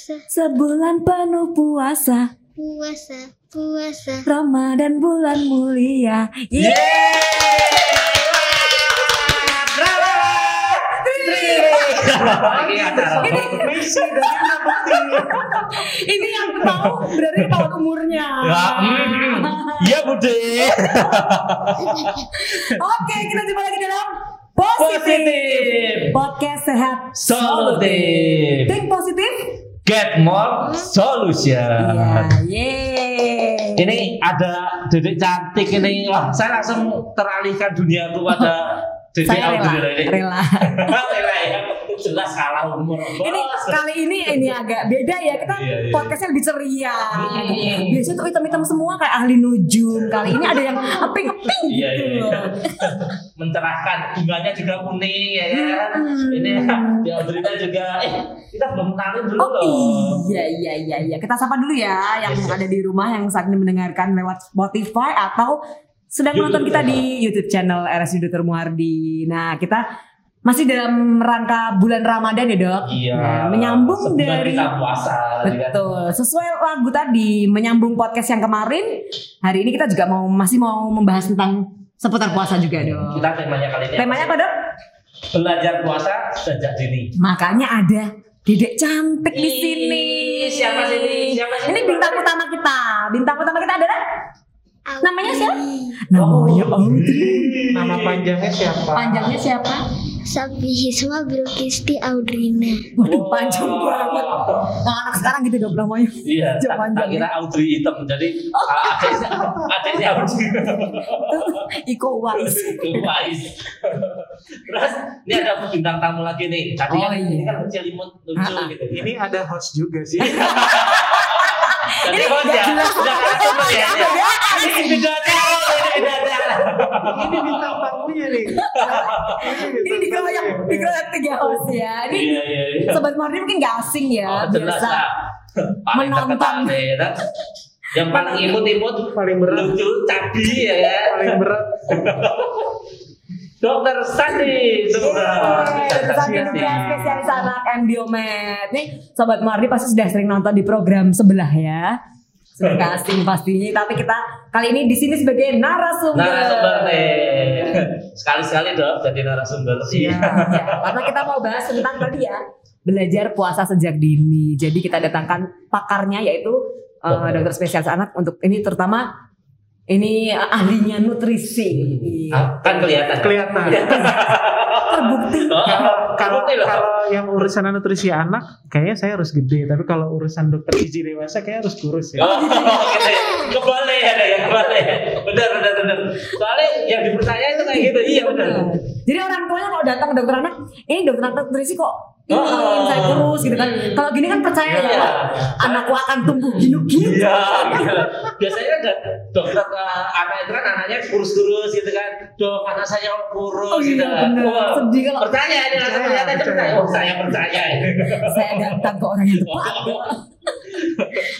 puasa, Sebulan penuh puasa puasa, puasa. Ramadan bulan mulia Ini Indra Bekti. Ini yang tahu berarti tahun umurnya Ya, mm, Iya bude. Oke kita jumpa lagi dalam Positif Positif. Podcast sehat Solutif. Think positif Get more solution. Iya yeay Ini ada dedek cantik ini. Wah, saya langsung teralihkan dunia itu pada dedek Saya rela, rela. Rela ya. Jelas kalah umur. ini kali ini ini agak beda ya kita Iya, iya. podcastnya lebih ceria Hmm. biasanya tuh hitam-hitam semua kayak ahli nujum kali ini ada yang ngeping-ngeping Iya, gitu iya, loh iya. mencerahkan bunganya juga kuning ya kan Hmm. ini di Audrina juga eh kita belum kenalin dulu Oh loh iya iya iya iya kita sapa dulu ya yang Yes, yes. ada di rumah yang saat ini mendengarkan lewat Spotify atau sedang YouTube menonton kita channel. di YouTube channel RSUD Dr. Muhardi. Nah kita masih dalam rangka bulan Ramadan ya dok. iya Nah, menyambung dari kita puasa kan. Betul, sesuai lagu tadi menyambung podcast yang kemarin. Hari ini kita juga mau masih mau membahas tentang seputar puasa juga dong. kita temanya kali ini Temanya apa dok? belajar puasa sejak dini Makanya ada dedek cantik di sini. siapa sih ini? Siapa Ini ini? bintang utama kita. Bintang utama kita adalah. Namanya siapa? namanya Audrey. Nama panjangnya siapa? Panjangnya siapa? Sabihisma Bilkisti Audrina. Waduh panjang banget. Nah, anak sekarang gitu dok namanya. Iya, tak, tak kira Audrey hitam jadi adiknya adiknya Audrey Iko Wais. Wais. Terus ini ada bintang tamu lagi nih. Tadi Oh, kan ini iya. kan kecil imut lucu Ah, ah. gitu. Ini ada host juga sih. Jadi Ini host ya, narasumber ya. Ini beda beda acara. ini bintang tamunya nih. Ini dikeroyok, dikeroyok tiga host ya. Ini Iya iya iya. Sobat Mardi mungkin gak asing ya. Oh, jelas nih, ya? Yang paling imut-imut, Paling berat. lucu, cabi ya kan. Paling berat. Dokter Sandi, Indonesia spesialis anak Embiomed. Nih Sobat Mardi pasti sudah sering nonton di program sebelah ya. Sudah gak asing pastinya. Tapi kita kali ini di sini sebagai narasumber. Narasumber nih. Sekali-sekali dong jadi narasumber. Iya, ya. karena kita mau bahas tentang tadi ya belajar puasa sejak dini. Jadi kita datangkan pakarnya yaitu uh, Dokter. spesialis anak untuk ini terutama ini ahlinya nutrisi. Ah, Kan kelihatan. Kelihatan. Terbukti. Oh, Kalau kalau yang urusan nutrisi anak, kayaknya saya harus gede. Tapi kalau urusan dokter gizi dewasa, kayak harus kurus ya. Oh, gitu ya. Kebalik ada ya, kebalik. Benar, benar, benar. Soalnya yang dipercaya itu kayak gitu. Iya, benar. Jadi orang tuanya kalau datang ke dokter anak, ini dokter anak nutrisi kok ini Oh. saya kurus gitu kan. Kalau gini kan percaya ya, Iya. Pak. anakku akan tumbuh gini-gini. Iya, iya. Biasanya kan ada dokter uh, anak itu kan anaknya kurus-kurus gitu kan. Dok, anak saya kurus Oh gitu. iya bener. Sedih kalau Percaya ini langsung Percaya, percaya. percaya. Oh, saya percaya. saya datang ke orang yang tepat.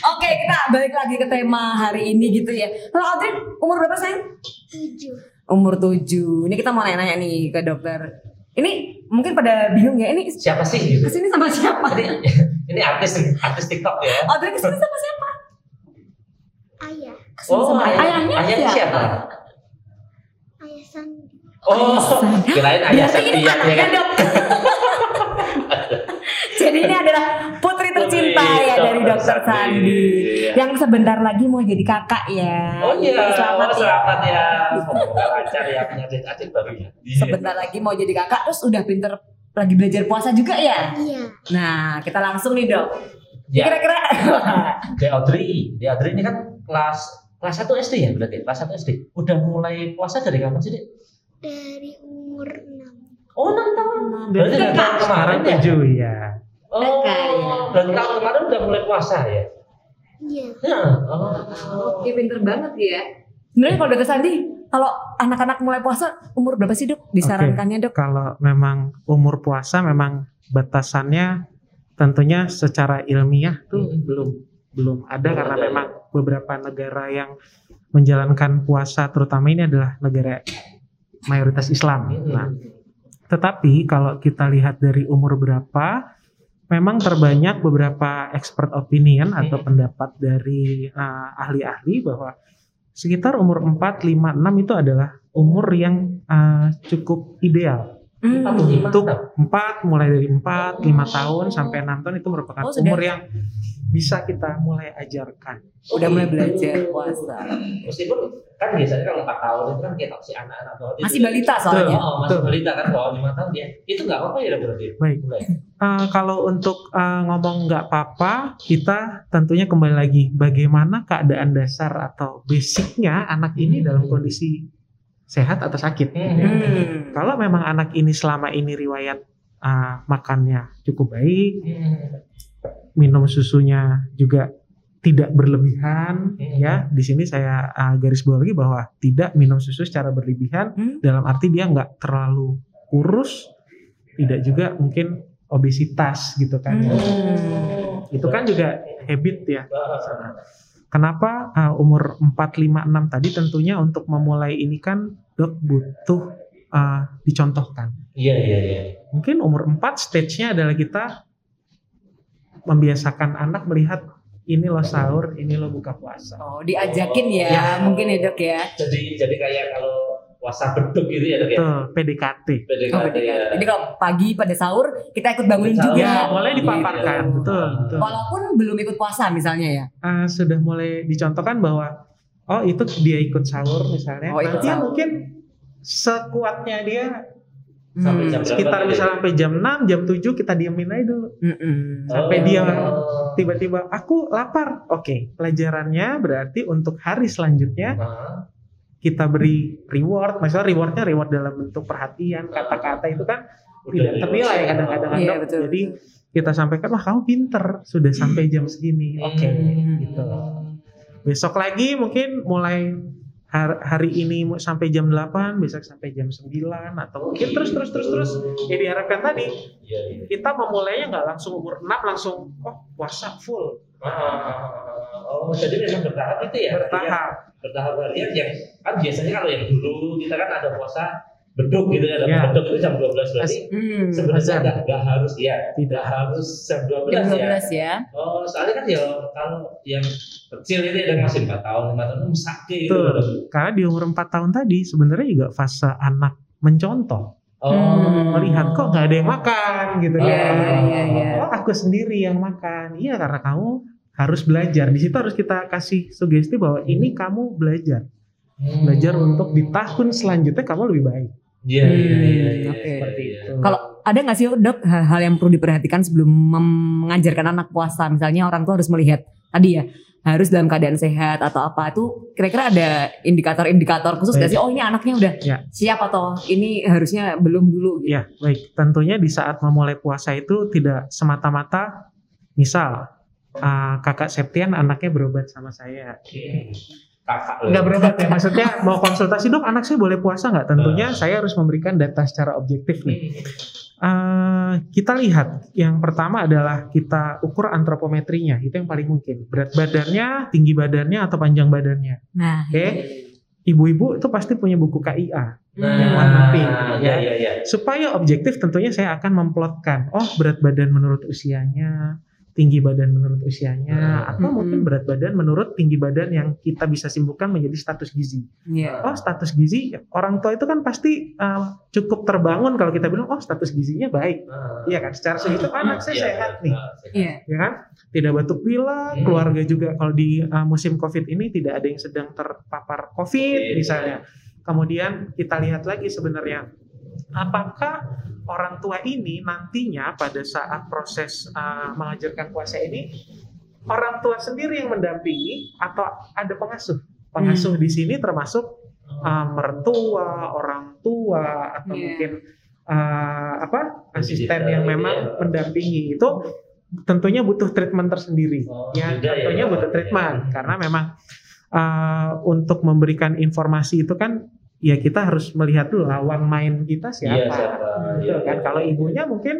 Oke, kita balik lagi ke tema hari ini gitu ya. Kalau Audrey umur berapa sayang? Tujuh. Umur 7. Ini kita mau nanya-nanya nih ke dokter. Ini mungkin pada bingung ya, ini Siapa sih gitu? ke sini sama siapa? Ini, ini artis artis TikTok ya. Audrey ke sini sama siapa? Ayah. Ke sini Oh, sama ayah- ayahnya, ayahnya siapa? Ayah Sandi. Oh, kirain ayah Septian ya kan. Jadi ini adalah putri tercinta Putri ya dari Dokter Sandi. Sandi. Yang sebentar lagi mau jadi kakak ya. Oh iya, selamat, oh, selamat ya. Semoga lancar ya punya adik-adik baru ya. Sebentar lagi mau jadi kakak terus udah pinter lagi belajar puasa juga ya. Iya. Nah, kita langsung nih dok. Ya, Kira-kira De Audrey, De Audrey ini kan kelas kelas 1 SD ya berarti, kelas 1 SD. Udah mulai puasa dari kapan sih, Dek? Dari umur enam. Oh, 6 tahun. Berarti Kakak. dari tahun kemarin ya? Tujuh ya. Oh, ya. dari tahun kemarin udah mulai puasa ya? Iya. Ya. Oh. Oke, pinter banget ya. Sebenarnya kalau dokter Sandi, kalau anak-anak mulai puasa umur berapa sih dok? Disarankannya dok? Kalau memang umur puasa memang batasannya tentunya secara ilmiah tuh Hmm. belum belum ada Belum karena ada, ya. memang beberapa negara yang menjalankan puasa terutama ini adalah negara mayoritas Islam. Hmm. Nah, tetapi kalau kita lihat dari umur berapa memang terbanyak beberapa expert opinion atau Hmm. pendapat dari uh, ahli-ahli bahwa sekitar umur 4, 5, 6 itu adalah umur yang uh, cukup ideal. Hmm. Untuk enam. 4 mulai dari 4, 5 tahun sampai 6 tahun itu merupakan Oh, umur yang bisa kita mulai ajarkan. Udah mulai belajar puasa. Meskipun kan biasanya kalau 4 tahun itu kan kayak si anak-anak. Masih balita soalnya. Oh, masih Betul. balita kan kalau 5 tahun dia. Itu nggak apa-apa ya berarti. Baik. Mulai. Uh, kalau untuk uh, ngomong nggak apa-apa, kita tentunya kembali lagi bagaimana keadaan dasar atau basicnya anak ini Hmm. dalam kondisi sehat atau sakit. Hmm. Hmm. Kalau memang anak ini selama ini riwayat uh, makannya cukup baik, Hmm. minum susunya juga tidak berlebihan, Hmm. ya di sini saya uh, garis bawahi bahwa tidak minum susu secara berlebihan Hmm. dalam arti dia nggak terlalu kurus, tidak juga mungkin obesitas gitu kan. ya. Hmm. Itu kan juga habit ya. Kenapa uh, umur 4, 5, 6 tadi tentunya untuk memulai ini kan dok butuh uh, dicontohkan. Iya iya iya. Mungkin umur 4 stage-nya adalah kita membiasakan anak melihat ini lo sahur, ini lo buka puasa. Oh, diajakin ya, Ya. mungkin ya dok ya. Jadi jadi kayak kalau puasa beduk gitu ya dok ya. PDKT. PDKT Oh, ya. Jadi kalau pagi pada sahur kita ikut bangunin Sahur. juga. Ya, mulai dipaparkan, Gitu. betul, betul. Walaupun belum ikut puasa misalnya ya. Uh, sudah mulai dicontohkan bahwa oh itu dia ikut sahur misalnya. Oh, ikut Nanti sahur. mungkin sekuatnya dia Sampai jam sekitar tadi? misalnya sampai jam 6, jam 7 kita diemin aja dulu. Mm-mm. sampai Oh. dia Tiba-tiba aku lapar. Oke, pelajarannya berarti untuk hari selanjutnya Ah, kita beri reward. Misalnya rewardnya reward dalam bentuk perhatian, kata-kata itu kan udah tidak ternilai kadang-kadang Iya betul. Jadi betul. kita sampaikan wah kamu pinter sudah sampai jam segini. Oke, Hmm. gitu. Besok lagi mungkin mulai har- hari ini sampai jam 8, besok sampai jam 9 atau mungkin terus terus terus terus. Ya diharapkan tadi Iya iya. kita memulainya nggak langsung umur 6 langsung oh puasa full Ah, Oh, jadi memang bertahap itu ya? bertahap. Bertahap harian yang kan biasanya kalau yang dulu kita kan ada puasa beduk gitu ya, ada Ya. beduk itu jam 12 berarti Hmm. sebenarnya nggak nggak harus ya, Tidak. harus jam 12 Jam ya. 12 ya. Oh, soalnya kan ya kalau yang kecil itu yang masih 4 tahun, 5 tahun itu sakit gitu. Karena di umur 4 tahun tadi sebenarnya juga fase anak mencontoh. Oh, Hmm. Melihat kok nggak ada yang makan gitu Oh, Iya, kan. iya, iya. Oh aku sendiri yang makan. Iya karena kamu harus belajar. Di situ harus kita kasih sugesti bahwa ini kamu belajar. Hmm. Belajar untuk di tahun selanjutnya kamu lebih baik. Iya, iya, iya, iya, Hmm, oke. Seperti iya. itu. Kalau ada nggak sih dok hal-hal yang perlu diperhatikan sebelum mengajarkan anak puasa? Misalnya orang tua harus melihat tadi ya harus dalam keadaan sehat atau apa itu kira-kira ada indikator-indikator khusus nggak sih? Oh ini anaknya udah Ya. siap atau ini harusnya belum dulu? Gitu. Ya, baik. Tentunya di saat memulai puasa itu tidak semata-mata misal uh, kakak Septian anaknya berobat sama saya. Kakak loh. Enggak berobat ya, maksudnya mau konsultasi dok anak saya boleh puasa nggak? Tentunya saya harus memberikan data secara objektif nih. Eh, kita lihat yang pertama adalah kita ukur antropometrinya itu yang paling mungkin berat badannya, tinggi badannya atau panjang badannya. Nah, Oke, ibu-ibu itu pasti punya buku KIA Nah, yang warna pink, ya, ya. ya, ya. supaya objektif tentunya saya akan memplotkan oh berat badan menurut usianya tinggi badan menurut usianya Hmm. atau mungkin Mm-mm. berat badan menurut tinggi badan yang kita bisa simpulkan menjadi status gizi iya. oh status gizi orang tua itu kan pasti uh, cukup terbangun kalau kita bilang oh status gizinya baik Ah. iya kan secara segitu anak saya Iya, sehat iya, nih ah, sehat. Iya. ya kan tidak batuk pilek Hmm. keluarga juga kalau di uh, musim covid ini tidak ada yang sedang terpapar covid Iya. misalnya kemudian kita lihat lagi sebenarnya apakah orang tua ini nantinya pada saat proses uh, mengajarkan puasa ini orang tua sendiri yang mendampingi atau ada pengasuh pengasuh di sini termasuk uh, mertua orang tua atau Iya. mungkin uh, apa asisten yang memang ya. mendampingi itu tentunya butuh treatment tersendiri Oh, ya ya, tentunya Pak. butuh treatment karena memang uh, untuk memberikan informasi itu kan ya kita harus melihat dulu lawan main kita siapa, Iya, siapa. Gitu Iya, kan iya. kalau ibunya mungkin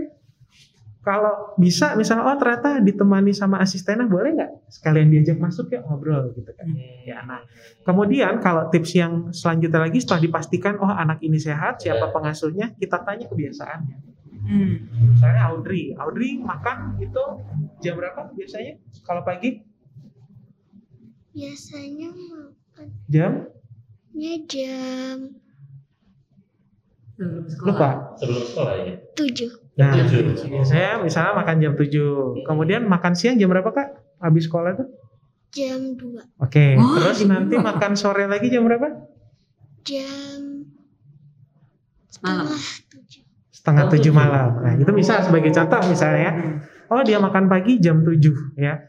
kalau bisa misalnya oh ternyata ditemani sama asistennya boleh nggak sekalian diajak masuk ya ngobrol gitu kan ya nah kemudian kalau tips yang selanjutnya lagi setelah dipastikan oh anak ini sehat siapa Ya. pengasuhnya kita tanya kebiasaannya Hmm. Misalnya Audrey, Audrey makan itu jam berapa biasanya? Kalau pagi Biasanya makannya jam jam Sebelum sekolah. lupa. Sebelum sekolah ya. 7. Nah, Tujuh. biasanya misalnya makan jam 7. Kemudian makan siang jam berapa Kak? Habis sekolah tuh? Jam 2. Oke, Oh, terus jam nanti dua. makan sore lagi jam berapa? Jam Malam. setengah 7. Setengah Oh, tujuh tujuh. malam. Nah, itu bisa sebagai contoh misalnya ya. Oh, dia makan pagi jam 7 ya.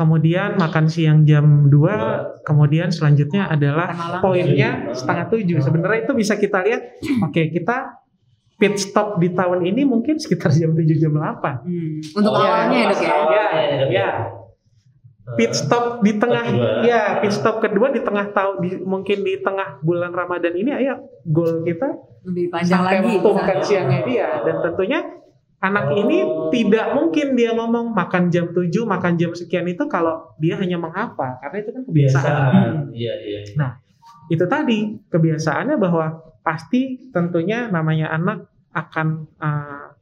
Kemudian makan siang jam 2, kemudian selanjutnya adalah poinnya setengah 7. Sebenarnya itu bisa kita lihat, oke kita pit stop di tahun ini mungkin sekitar jam 7 jam 8. Hmm. Untuk Oh, awalnya ya dok ya. awal. Ya, ya, ya. ya. Pit stop di tengah kedua. ya, pit stop kedua di tengah tahun di, mungkin di tengah bulan Ramadan ini ayo goal kita Lebih panjang sampai lagi. waktu makan siangnya dia dan tentunya anak ini tidak mungkin dia ngomong makan jam 7 makan jam sekian itu kalau dia hanya menghafal karena itu kan kebiasaan Biasaan. Iya, iya. iya. itu tadi kebiasaannya bahwa pasti tentunya namanya anak akan uh,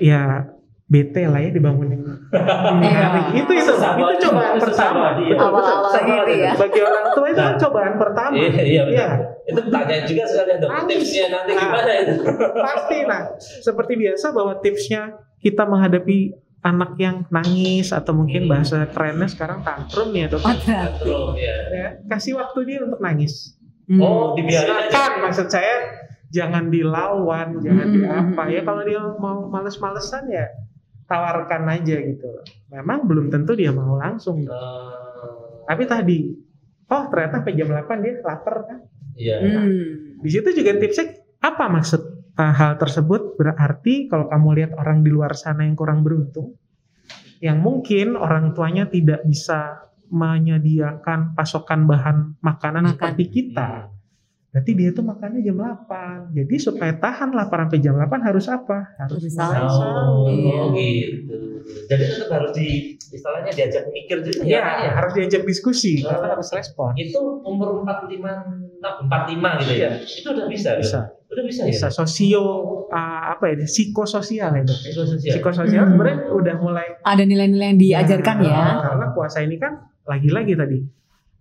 ya bete lah ya dibangunin Iya. itu itu Sesama itu cobaan pertama dia. Betul, betul. Awal-awal gitu ya. bagi orang tua itu kan Nah. cobaan pertama Iya, iya. Iya. Itu tanya juga sekalian dok. Tipsnya nanti Nah. gimana itu? pasti nah seperti biasa bahwa tipsnya kita menghadapi anak yang nangis atau mungkin Hmm. bahasa kerennya sekarang tantrum ya dok Ada. Betul, ya. ya, kasih waktu dia untuk nangis Hmm. Oh, dibiarin aja. silakan maksud saya jangan dilawan jangan Hmm, di apa hmm, ya hmm. kalau dia mau males-malesan ya tawarkan aja gitu memang belum tentu dia mau langsung Eh, tapi tadi oh ternyata sampai jam 8 dia lapar kan Iya. Hmm. Di situ juga tipsnya apa maksud uh, hal tersebut? Berarti kalau kamu lihat orang di luar sana yang kurang beruntung, yang mungkin orang tuanya tidak bisa menyediakan pasokan bahan makanan Makan. seperti kita. Berarti dia tuh makannya jam 8. Jadi supaya tahan lapar sampai jam 8 harus apa? Harus sahur. Oh, Iya. gitu. Jadi tetap harus di istilahnya diajak mikir juga Ya, ya. Kak, ya? harus diajak diskusi, Oh. karena harus respon. Itu umur 45 45 gitu ya. Itu udah bisa. Bisa. Dok? Udah bisa, Bisa ya. sosio uh, apa ya? Psikososial ya, ya? Psikososial. Psikososial Hmm. sebenarnya udah mulai Ada nilai-nilai yang diajarkan Nah, ya. Karena puasa ini kan lagi-lagi tadi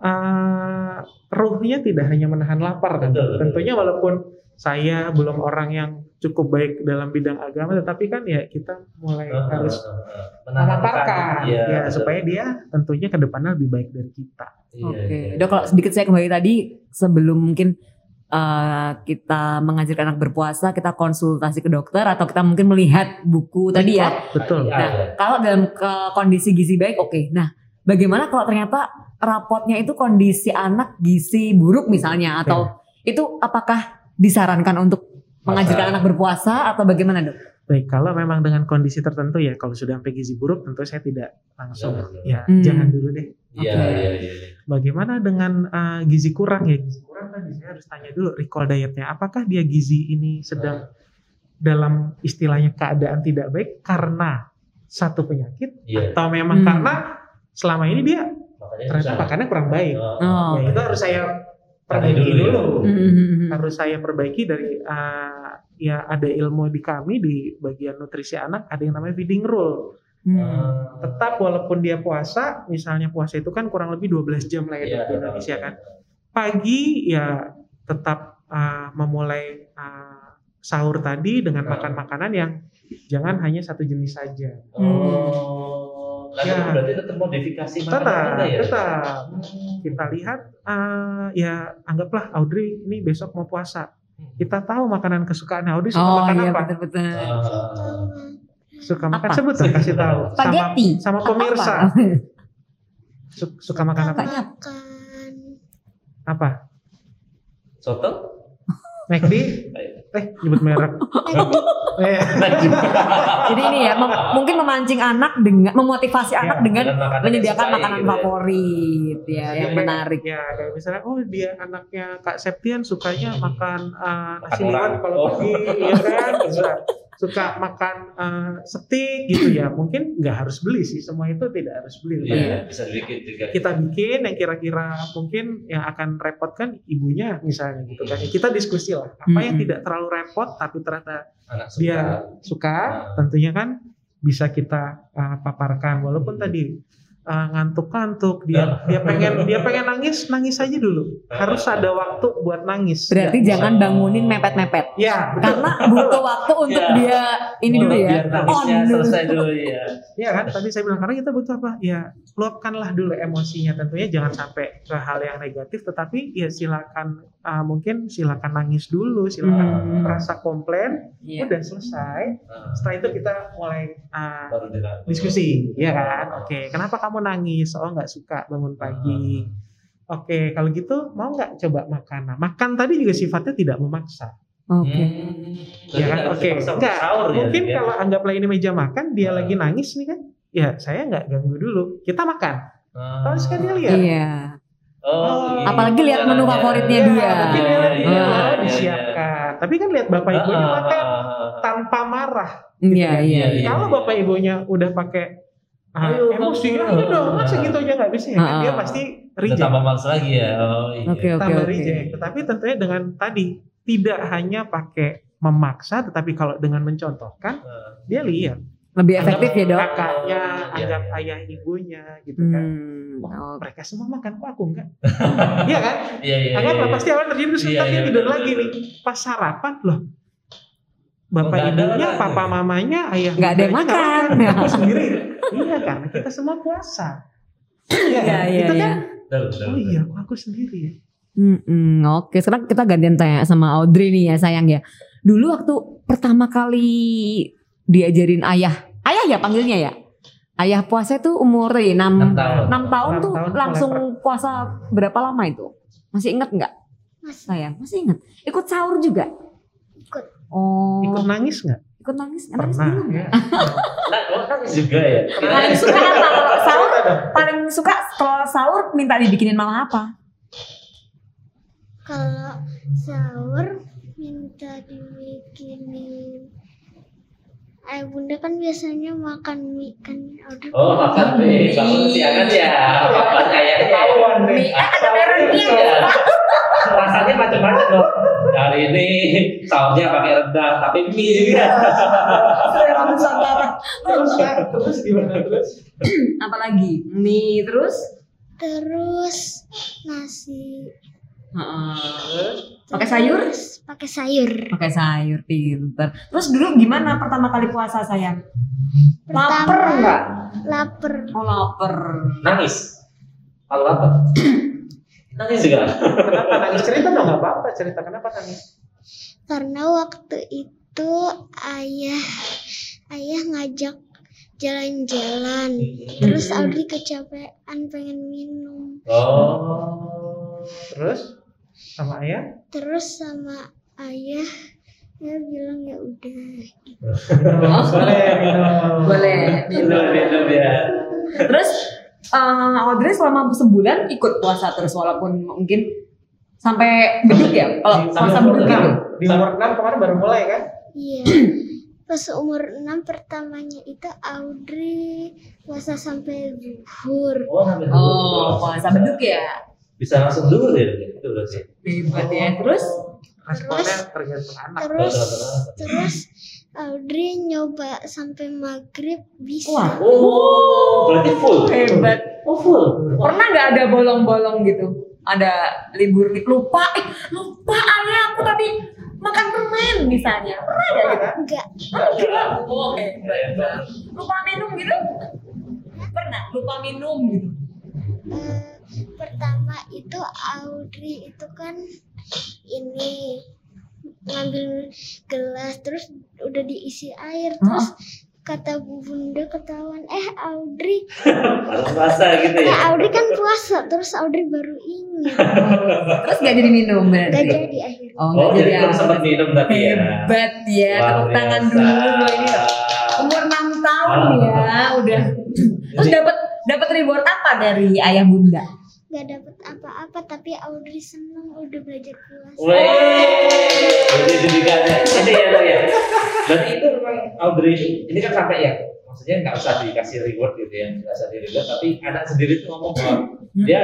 eh, ruhnya tidak hanya menahan lapar kan. Betul, betul. Tentunya walaupun saya belum orang yang cukup baik dalam bidang agama, tetapi kan ya kita mulai Eh, harus eh, eh, memaparkan Iya, ya betul. supaya dia tentunya ke depannya lebih baik dari kita. Iya, Oke, iya. dok kalau sedikit saya kembali tadi sebelum mungkin uh, kita mengajarkan anak berpuasa, kita konsultasi ke dokter atau kita mungkin melihat buku tadi ya. Betul. Iya, Nah, iya. kalau dalam ke- kondisi gizi baik, oke. Nah, bagaimana kalau ternyata rapotnya itu kondisi anak gizi buruk misalnya, atau itu apakah disarankan untuk mengajarkan Masa- anak berpuasa atau bagaimana dok? Baik, kalau memang dengan kondisi tertentu ya, kalau sudah sampai gizi buruk, tentu saya tidak langsung Jangan. ya Hmm. jangan dulu deh. Iya, Oke. iya, iya. Bagaimana dengan uh, gizi kurang ya? Gizi kurang tadi saya harus tanya dulu recall dietnya. Apakah dia gizi ini sedang dalam istilahnya keadaan tidak baik karena satu penyakit Iya. atau memang Hmm. karena selama ini dia Makanya ternyata susah. makannya kurang baik. Oh. Oh. Ya itu harus saya perbaiki dulu ya. dulu. Hmm. Harus saya perbaiki dari uh, ya ada ilmu di kami di bagian nutrisi anak ada yang namanya feeding rule. Hmm. Eh, Tetap walaupun dia puasa, misalnya puasa itu kan kurang lebih 12 jam lah ya iya, di Indonesia kan. pagi ya tetap uh, memulai uh, sahur tadi dengan Hmm. makan makanan yang jangan hanya satu jenis saja. Oh. Nanti Ya. berarti tetap modifikasi Tetap, ya. tetap. Hmm. Kita lihat uh, ya anggaplah Audrey ini besok mau puasa. Kita tahu makanan kesukaan Audrey suka Oh makan iya apa? betul-betul. Ah. Suka makan Apa? sebut dong, kasih tahu. Sama Spaghetti. sama pemirsa. apa? Su- Suka makan apa? Makan Apa? Soto? McD? Eh, nyebut merek. Eh, Jadi ini ya mem- mungkin memancing anak dengan memotivasi anak Ya, dengan makanan yang menyediakan makanan gitu ya. favorit ya yang Kayak- menarik. Ya, kayak misalnya, oh dia anaknya Kak Septian sukanya makan uh, nasi liwet kalau Oh. pagi, ya kan? Suka makan eh, steak gitu ya mungkin nggak harus beli sih semua itu tidak harus beli Iya, bisa dibikin juga. kita bikin yang kira-kira mungkin yang akan repot kan ibunya misalnya gitu kan kita diskusi lah apa yang Mm-mm. tidak terlalu repot tapi ternyata Anak suka. dia suka Nah. tentunya kan bisa kita uh, paparkan walaupun tadi uh, ngantuk-ngantuk dia dia pengen dia pengen nangis nangis aja dulu harus ada waktu buat nangis Berarti ya, jangan bangunin mepet-mepet. ya betul Karena butuh waktu untuk Iya. dia ini dulu ya. Biar nangisnya dulu. selesai dulu ya. ya kan tadi saya bilang karena kita butuh apa ya luapkanlah dulu emosinya tentunya jangan sampai ke hal yang negatif tetapi ya silakan uh, mungkin silakan nangis dulu silakan Hmm. rasa komplain. Iya. udah selesai. Nah, setelah itu kita mulai uh, baru diskusi ya kan? Oke kenapa kamu nangis? Oh nggak suka bangun pagi. Oke kalau gitu mau nggak coba makan? Nah, makan tadi juga sifatnya tidak memaksa. Oke. Hmm. ya kan? Jadi oke harus dipaksa nggak. sahur ya, mungkin ya. kalau anggaplah ini meja makan dia Hmm. lagi nangis nih kan? Ya saya nggak ganggu dulu. Kita makan. Ah. terus kan dia lihat. Iya. Oh, iya. Apalagi lihat menu favoritnya Iya, dia. mungkin dia lihat Iya, iya, oh, iya, disiapkan tapi kan lihat bapak ibunya makan tanpa marah Iya, iya. Iya, iya. kalau bapak ibunya udah pakai ah, emosi ayo. ayo dong masa gitu aja nggak bisa ya kan? dia pasti Udah reject tambah males lagi ya. Oh, iya. Oke, oke, tambah reject. Tetapi tentunya dengan tadi tidak hanya pakai memaksa, tetapi kalau dengan mencontohkan, Ah. dia lihat Lebih efektif ya, Dok? kakaknya, Iya, anggap iya. ayah ibunya, gitu kan. Hmm. Wah, oke. mereka semua makan kok aku enggak? Iya kan? Iya, iya. Anggap iya, lah pasti awal terjadi terus Iya, iya, tidur betul, lagi nih. Pas sarapan loh. Bapak Oh, ada ibunya, lagi. papa mamanya, ayah Nggak ada yang makan. Aku sendiri. iya kan? Kita semua puasa. Iya, Iya, kan? iya, Itu iya. kan, Betul, betul, oh iya, aku sendiri ya. Mm-mm, Oke, sekarang kita gantian tanya sama Audrey nih ya sayang ya. Dulu waktu pertama kali diajarin ayah, ayah ya panggilnya ya. Ayah puasa itu umur eh, 6, Enam tahun. 6 tahun Enam tuh tahun langsung puasa berapa lama itu? Masih inget nggak Masih sayang? Masih inget? Ikut sahur juga? Ikut. Oh, Ikut ikut, nangis nggak? nangis? Nangis Pernah. belum? Ya. Nah, nangis juga ya. Paling suka apa kalau sahur? Paling suka kalau sahur minta dibikinin mama apa? kalau sahur minta dibikinin ayah bunda kan biasanya makan mie kan Oh, makan nih. Bangun siangan ya. Apa kayaknya? Ketahuan. Mie, ah, ada merahnya. Iya. Rasanya macam-macam loh. Hari ini sahurnya pakai rendang, tapi mie juga. Selera Nusantara. Terus kan, terus gimana terus? Apalagi mie terus? terus nasi Pakai sayur? Pakai sayur Pakai sayur pinter. Terus dulu gimana pertama kali puasa sayang? Laper Pertama- nggak? lapar Oh lapar. Nangis. Kalau apa? Nangis juga. Kenapa nangis? Cerita dong, nggak apa-apa. Cerita kenapa nangis? karena waktu itu ayah ayah ngajak jalan-jalan terus Mm-mm. Audrey kecapean pengen minum Oh. Terus sama ayah? terus sama ayah ya bilang ya udah Boleh minum. Boleh. Minum, ya. Terus eh, Audrey selama sebulan ikut puasa terus walaupun mungkin sampai beduk ya? Kalau Sampai puasa beduk enam. itu. Di umur 6 kemarin baru mulai kan? iya pas umur 6 pertamanya itu Audrey puasa sampai zuhur Oh. Oh puasa beduk ya? Bisa langsung dulu ya, itu berarti. Hebat ya. Terus Responnya tergantung anak. terus terus Audrey nyoba sampai maghrib bisa Wah. Oh, berarti full. hebat. Oh, full. Pernah nggak ada bolong-bolong gitu? Ada libur lupa, eh, lupa ayah aku tadi makan permen misalnya. Pernah nggak gitu? enggak Enggak. Oh hebat. Lupa minum gitu? Pernah lupa minum gitu. Eh, pertama itu Audrey itu kan ini ngambil gelas terus udah diisi air terus kata Bu Bunda ketahuan eh Audrey puasa gitu ya. Audrey kan puasa terus Audrey baru ingat Terus nggak jadi minum gak berarti? jadi akhirnya Oh Oh, nggak jadi jadi. belum sempat minum tapi ya. Hebat ya. Tepuk tangan dulu loh ini. Umur 6 tahun ya udah. Terus dapat dapat reward apa dari ayah bunda? Nggak dapet apa-apa tapi Audrey seneng udah belajar puasa. Weh, jadi jadi gak ada. Ini ya, Dok, ya. Berarti itu memang Audrey ini, kan sampai ya, maksudnya nggak usah dikasih reward gitu ya, nggak usah di reward, tapi anak sendiri tuh ngomong bahwa dia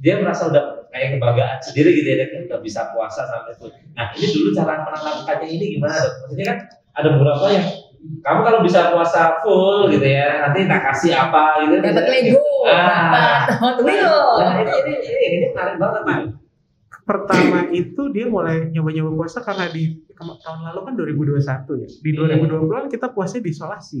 dia merasa udah kayak kebanggaan sendiri gitu ya, dia kan udah bisa puasa sampai itu. Nah ini dulu cara menanamkannya ini gimana dok? Maksudnya kan ada beberapa yang kamu kalau bisa puasa full gitu ya, nanti tak kasih apa gitu. Dapat Lego, Ah. dapat Hot Wheels. Nah, ini, ini, ini, ini menarik banget nih. Pertama itu dia mulai nyoba-nyoba puasa karena di tahun lalu kan 2021 ya. Di 2020 kan kita puasanya di isolasi.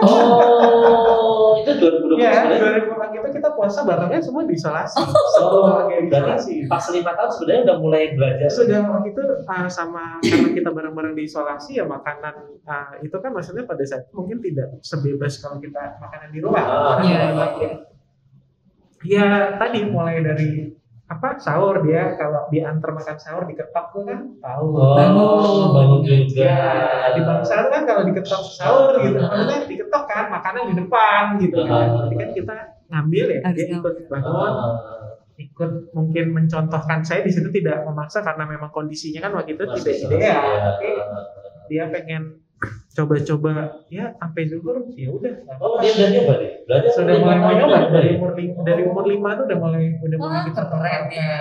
Oh, itu 2020 Iya, sebenarnya. 2020 kita kita puasa barengnya semua di isolasi. Oh, berarti isolasi. pas lima tahun sebenarnya udah mulai belajar. Sudah waktu itu uh, sama karena kita bareng-bareng di isolasi ya makanan uh, itu kan maksudnya pada saat itu mungkin tidak sebebas kalau kita makanan di rumah. Ah, iya, Ya, ya tadi mulai dari apa sahur dia kalau diantar makan sahur diketok tuh kan tahu. Oh, bangun juga. Ya, di bangsa kan kalau diketok sahur gitu, maksudnya diketok kan makanan di depan gitu kan. Jadi kan kita ngambil ya, dia ikut bangun, ikut mungkin mencontohkan saya di situ tidak memaksa karena memang kondisinya kan waktu itu tidak ideal. ya. Tapi dia pengen coba-coba ya sampai zuhur ya udah. Oh, dia udah nyoba deh. Berarti Sudah mulai mau nyoba dari ya? umur lima, dari umur lima tuh udah mulai udah mulai kita keren ya.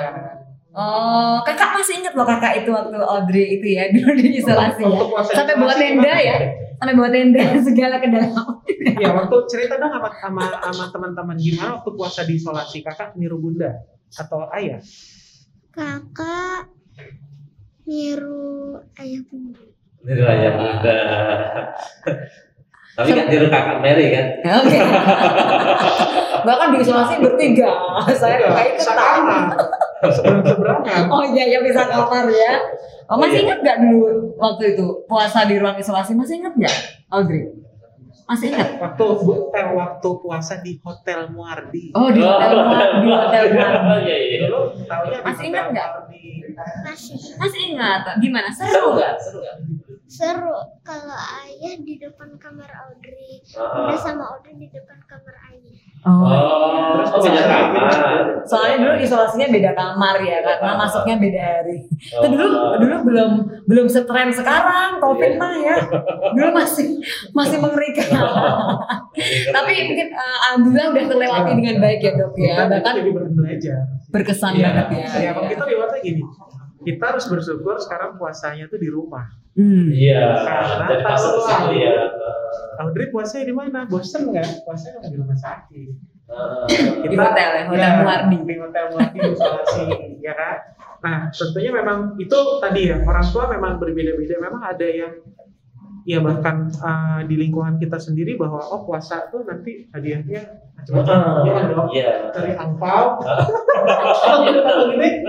Oh, kakak masih ingat loh kakak itu waktu Audrey itu ya dulu di isolasi ya. Puasa Sampai bawa tenda ya? Sampai bawa tenda segala ke dalam. Ya waktu cerita dong sama sama, sama teman-teman gimana waktu puasa di isolasi kakak niru bunda atau ayah? Kakak niru ayah bunda. Ini raya muda. Tapi nggak tiru kakak Mary kan? Oke. Bahkan di isolasi bertiga. Saya Iya, kakak itu sama. Seberang seberangan. Oh iya ya bisa kamar ya. Oh, masih ingat nggak dulu waktu itu puasa di ruang isolasi? Masih ingat nggak, Audrey? Masih ingat? Waktu bu- eh, waktu puasa di Hotel Muardi. Oh di hotel Mar- di hotel Mar- Iya, iya. Dulu tahunya di Masih Hotel ingat nggak? Muardi. Masih Masih ingat? Gimana? Seru Seru nggak? Seru nggak? Seru kalau ayah di depan kamar Audrey, Ah. bunda sama Audrey di depan kamar ayah. Oh. Oh, Terus oh, beda kamar. Soalnya dulu isolasinya beda kamar ya, karena masuknya beda hari. Itu Oh. dulu dulu belum belum setren sekarang covid mah ya. Dulu masih masih mengerikan. Tapi mungkin eh, alhamdulillah udah terlewati dengan baik ya dok ya. Bahkan jadi belajar. berkesan Iya. banget ya. Ya, kalau kita lihatnya gini, kita harus bersyukur sekarang puasanya tuh di rumah. Hmm. Iya, Karena dari pasar lah. ya. Audrey puasanya di mana? Bosen nggak? Puasanya nggak di rumah sakit. Ah. Di hotel ya, Hotel Muardi. Di hotel Muardi isolasi, ya kan? Nah, tentunya memang itu tadi ya orang tua memang berbeda-beda. Memang ada yang ya bahkan uh, di lingkungan kita sendiri bahwa oh puasa tuh nanti hadiahnya macam-macam. Ya kan dok? Iya. dari angpau.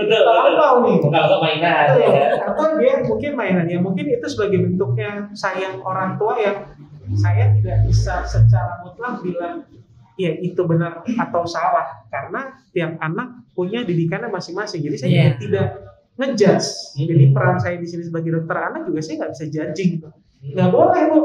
Iya, angpau nih. Kalau mainan. Ya. Atau dia mungkin mainan. Ya mungkin itu sebagai bentuknya sayang orang tua yang saya tidak bisa secara mutlak bilang ya itu benar atau salah. Karena tiap anak punya didikannya masing-masing. Jadi saya Iya. juga tidak ngejudge. Jadi peran saya di sini sebagai dokter anak juga saya nggak bisa judging nggak boleh bu.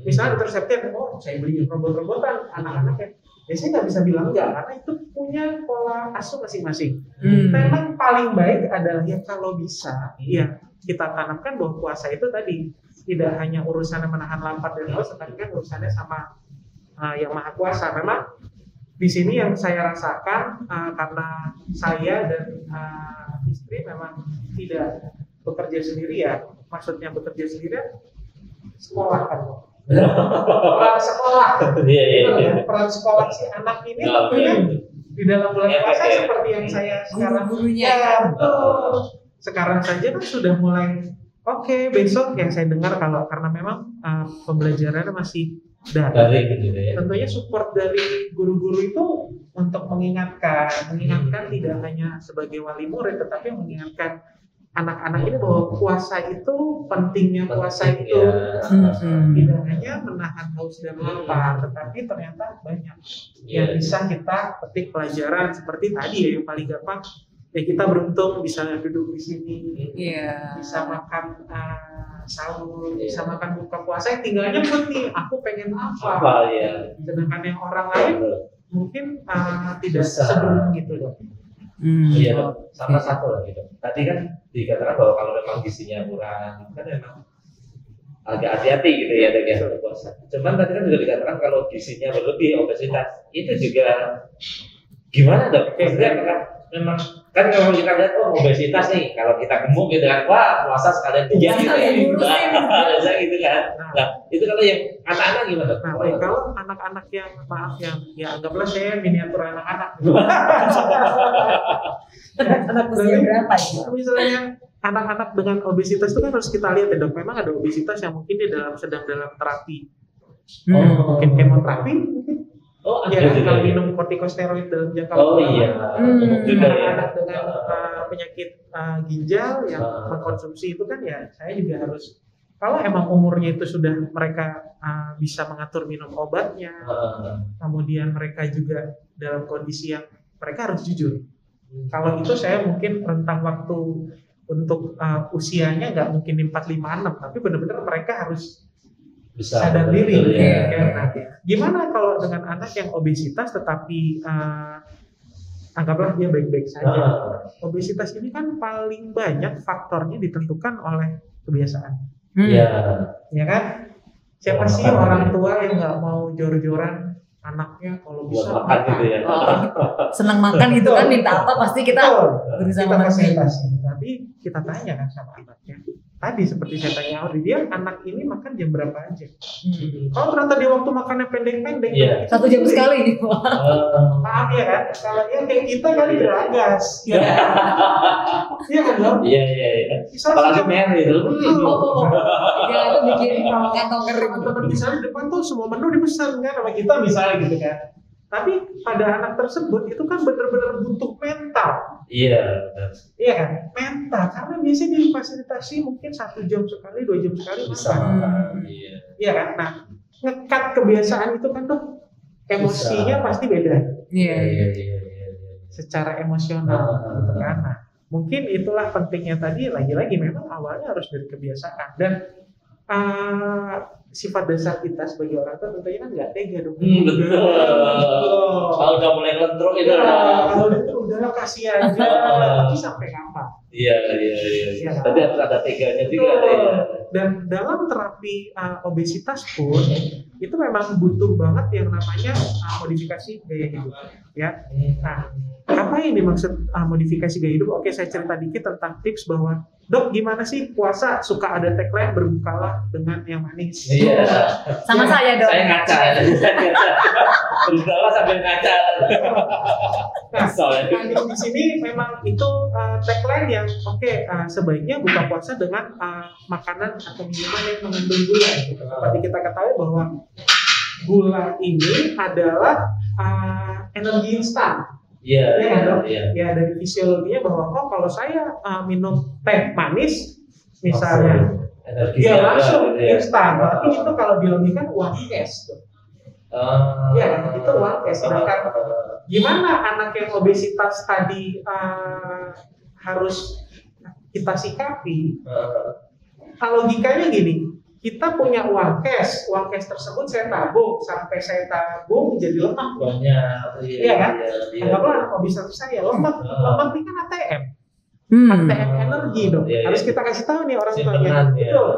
Misalnya dokter Septian oh saya beli robot-robotan anak-anak ya. Ya saya nggak bisa bilang enggak karena itu punya pola asuh masing-masing. Hmm. memang paling baik adalah ya kalau bisa ya kita tanamkan bahwa puasa itu tadi tidak hanya urusannya menahan lapar dan haus tetapi kan urusannya sama uh, yang maha kuasa. Memang di sini yang saya rasakan uh, karena saya dan uh, istri memang tidak bekerja sendiri ya maksudnya bekerja sendiri sekolah kan peran sekolah Iya, iya, iya. ya, peran sekolah si anak ini Oh, tentunya iya. di dalam bulan Efek, puasa ya. seperti yang saya sekarang Guru-gurunya ya ya. betul sekarang saja kan sudah mulai oke besok yang saya dengar kalau karena memang uh, pembelajarannya masih daring Dari gitu ya. tentunya support dari guru-guru itu untuk mengingatkan mengingatkan tidak hanya sebagai wali murid tetapi mengingatkan anak-anak ini bahwa puasa itu pentingnya puasa Penting, itu ya. Hmm. tidak hanya menahan haus dan lapar, tetapi ternyata banyak yang Iya. bisa kita petik pelajaran seperti tadi ya yang paling gampang ya kita beruntung bisa duduk di sini, Iya. bisa makan uh, sahur, Iya. bisa makan buka puasa, yang tinggalnya pun nih aku pengen apa. Apa ya? Sedangkan yang orang lain mungkin uh, tidak sebelum gitu dok. Hmm. Iya sama satu lah gitu. Tadi kan dikatakan bahwa kalau memang gizinya kurang, itu kan memang agak hati-hati gitu ya dok ya berpuasa. Cuman tadi kan juga dikatakan kalau gizinya berlebih, obesitas, itu juga gimana dok? Maksudnya apakah memang kan kalau kita lihat oh obesitas nih, kalau kita gemuk gitu kan, wah puasa sekalian diet gitu ya. Ngurusin. Biasa gitu kan. Nah, itu kalau yang anak-anak gimana? Nah, baik kalau anak-anak yang maaf yang ya anggaplah saya miniatur anak-anak. Anak usia berapa ya? Misalnya anak-anak dengan obesitas itu kan harus kita lihat ya dok. Memang ada obesitas yang mungkin dia dalam sedang dalam terapi, Hmm. mungkin kemoterapi, mungkin Oh, ada ya kalau ya? minum kortikosteroid dalam jangka Oh lama. iya, Hmm. juga ya. anak-anak dengan uh, penyakit uh, ginjal yang Ah. mengkonsumsi itu kan ya saya juga harus kalau emang umurnya itu sudah mereka uh, bisa mengatur minum obatnya, Ah, kemudian mereka juga dalam kondisi yang mereka harus jujur. Kalau itu saya mungkin rentang waktu untuk uh, usianya nggak mungkin di 4, 5, 6, tapi benar-benar mereka harus bisa sadar diri. betul, Iya. ya. Nah, gimana kalau dengan anak yang obesitas tetapi uh, anggaplah dia baik-baik saja. Ah, Obesitas ini kan paling banyak faktornya ditentukan oleh kebiasaan, Hmm. Iya. ya kan? Siapa sih Makan, orang ya. tua yang nggak mau jor-joran anaknya kalau buat bisa makan gitu ya. Oh, senang makan gitu kan minta apa pasti kita berusaha kita fasilitasi. Tapi kita tanya kan sama anaknya. Tadi seperti saya tanya Audi, dia anak ini makan jam berapa aja? Hmm. Kalau ternyata dia waktu makannya pendek-pendek, Iya. Satu jam sekali. Ah, Maaf ya kan, kalau yang kayak kita kali beragas. Iya kan? Iya kan Dok? Iya iya iya. Misalnya Apalagi jam- merah itu. Oh, oh, oh. Ya itu bikin kantong kering. misalnya di depan tuh semua menu dipesan kan sama kita misalnya gitu kan. Tapi pada anak tersebut itu kan benar-benar butuh mental. Iya. benar. Iya kan? Mental. Karena biasanya difasilitasi mungkin satu jam sekali, dua jam sekali Bisa makan. Iya. Iya kan? Nah, ngekat kebiasaan itu kan tuh emosinya Bisa. pasti beda Iya. Iya iya iya. iya. secara emosional Ah. gitu kan. Nah, mungkin itulah pentingnya tadi lagi-lagi memang awalnya harus dari kebiasaan dan uh, sifat dasar kita sebagai orang tua tentunya kan nggak tega dong. Hmm, betul. Betul. Kalau udah mulai lentruk itu Ya, udah. kalau itu udahlah kasih aja, tapi sampai kapan? Iya iya iya. Iya. Tapi harus ada teganya juga. Betul. ya. Dan dalam terapi uh, obesitas pun itu memang butuh banget yang namanya uh, modifikasi gaya hidup. Ya, nah apa yang dimaksud uh, modifikasi gaya hidup? Oke, saya cerita dikit tentang tips bahwa dok gimana sih puasa suka ada tagline berbukalah dengan yang manis. Iya. Sama Ya, saya dong. Saya ngaca. Saya ngaca. Berusaha sambil ngaca. Nah, Soalnya. Nah, di sini memang itu uh, tagline yang oke uh, sebaiknya buka puasa dengan uh, makanan atau minuman yang mengandung gula. Gitu. Seperti kita ketahui bahwa gula ini adalah uh, energi instan. Iya. Iya kan, Dok? Iya. Ya dari fisiologinya bahwa oh kalau saya uh, minum teh manis misalnya, Energi ya langsung ya. instan. Tapi itu kalau dilebihkan uang cash. Dok. Ah. Iya, itu uang cash. Sedangkan Ah. gimana anak yang obesitas tadi uh, harus kita sikapi Ah. Kalau logikanya gini kita punya uang cash uang cash tersebut saya tabung sampai saya tabung menjadi lemak banyak Iya kan? iya. anggaplah anak saya lemak Ah. lemak ini kan ATM Hmm. ATM energi dong Iya, iya. harus kita kasih tahu nih orang tuanya simpenan ya betul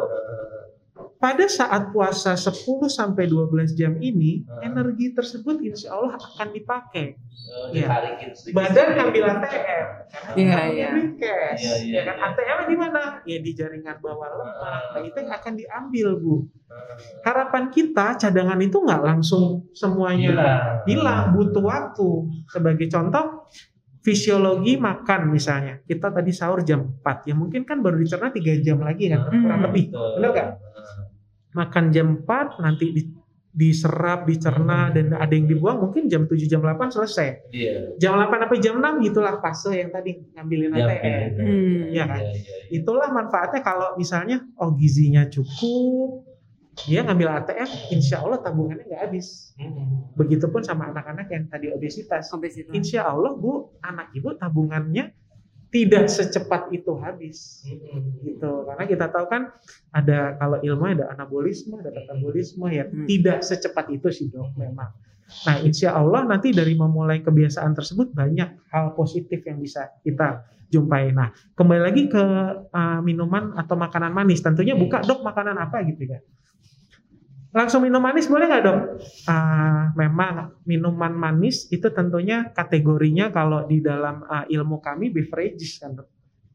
pada saat puasa 10 sampai 12 jam ini Ah. energi tersebut insya Allah akan dipakai Oh, ditarikin sedikit badan ngambil ATM Iya, Karena iya. cash Iya, iya, ya kan iya. ATM di mana ya di jaringan bawah lemak Ah. nah itu yang akan diambil bu Ah. harapan kita cadangan itu nggak langsung semuanya hilang hilang butuh waktu sebagai contoh fisiologi makan misalnya kita tadi sahur jam 4 ya mungkin kan baru dicerna 3 jam lagi kan Hmm. kurang lebih Betul. benar nggak? Makan jam 4 nanti di- diserap dicerna dan ada yang dibuang mungkin jam 7 jam 8 selesai iya jam 8 sampai jam 6 gitulah fase yang tadi ngambilin Yang ATM Hmm. Iya kan? Iya, iya, iya. itulah manfaatnya kalau misalnya oh gizinya cukup dia ngambil ATM insya Allah tabungannya nggak habis Hmm. begitupun sama anak-anak yang tadi obesitas Obesitas. insya Allah bu anak ibu tabungannya tidak secepat itu habis Hmm. gitu karena kita tahu kan ada kalau ilmu ada anabolisme ada katabolisme ya Hmm. tidak secepat itu sih dok memang Nah, insya Allah nanti dari memulai kebiasaan tersebut banyak hal positif yang bisa kita jumpai. Nah, kembali lagi ke uh, minuman atau makanan manis. Tentunya buka dok makanan apa gitu ya. Langsung minum manis boleh nggak dok? Uh, memang minuman manis itu tentunya kategorinya kalau di dalam uh, ilmu kami beverages kan dok.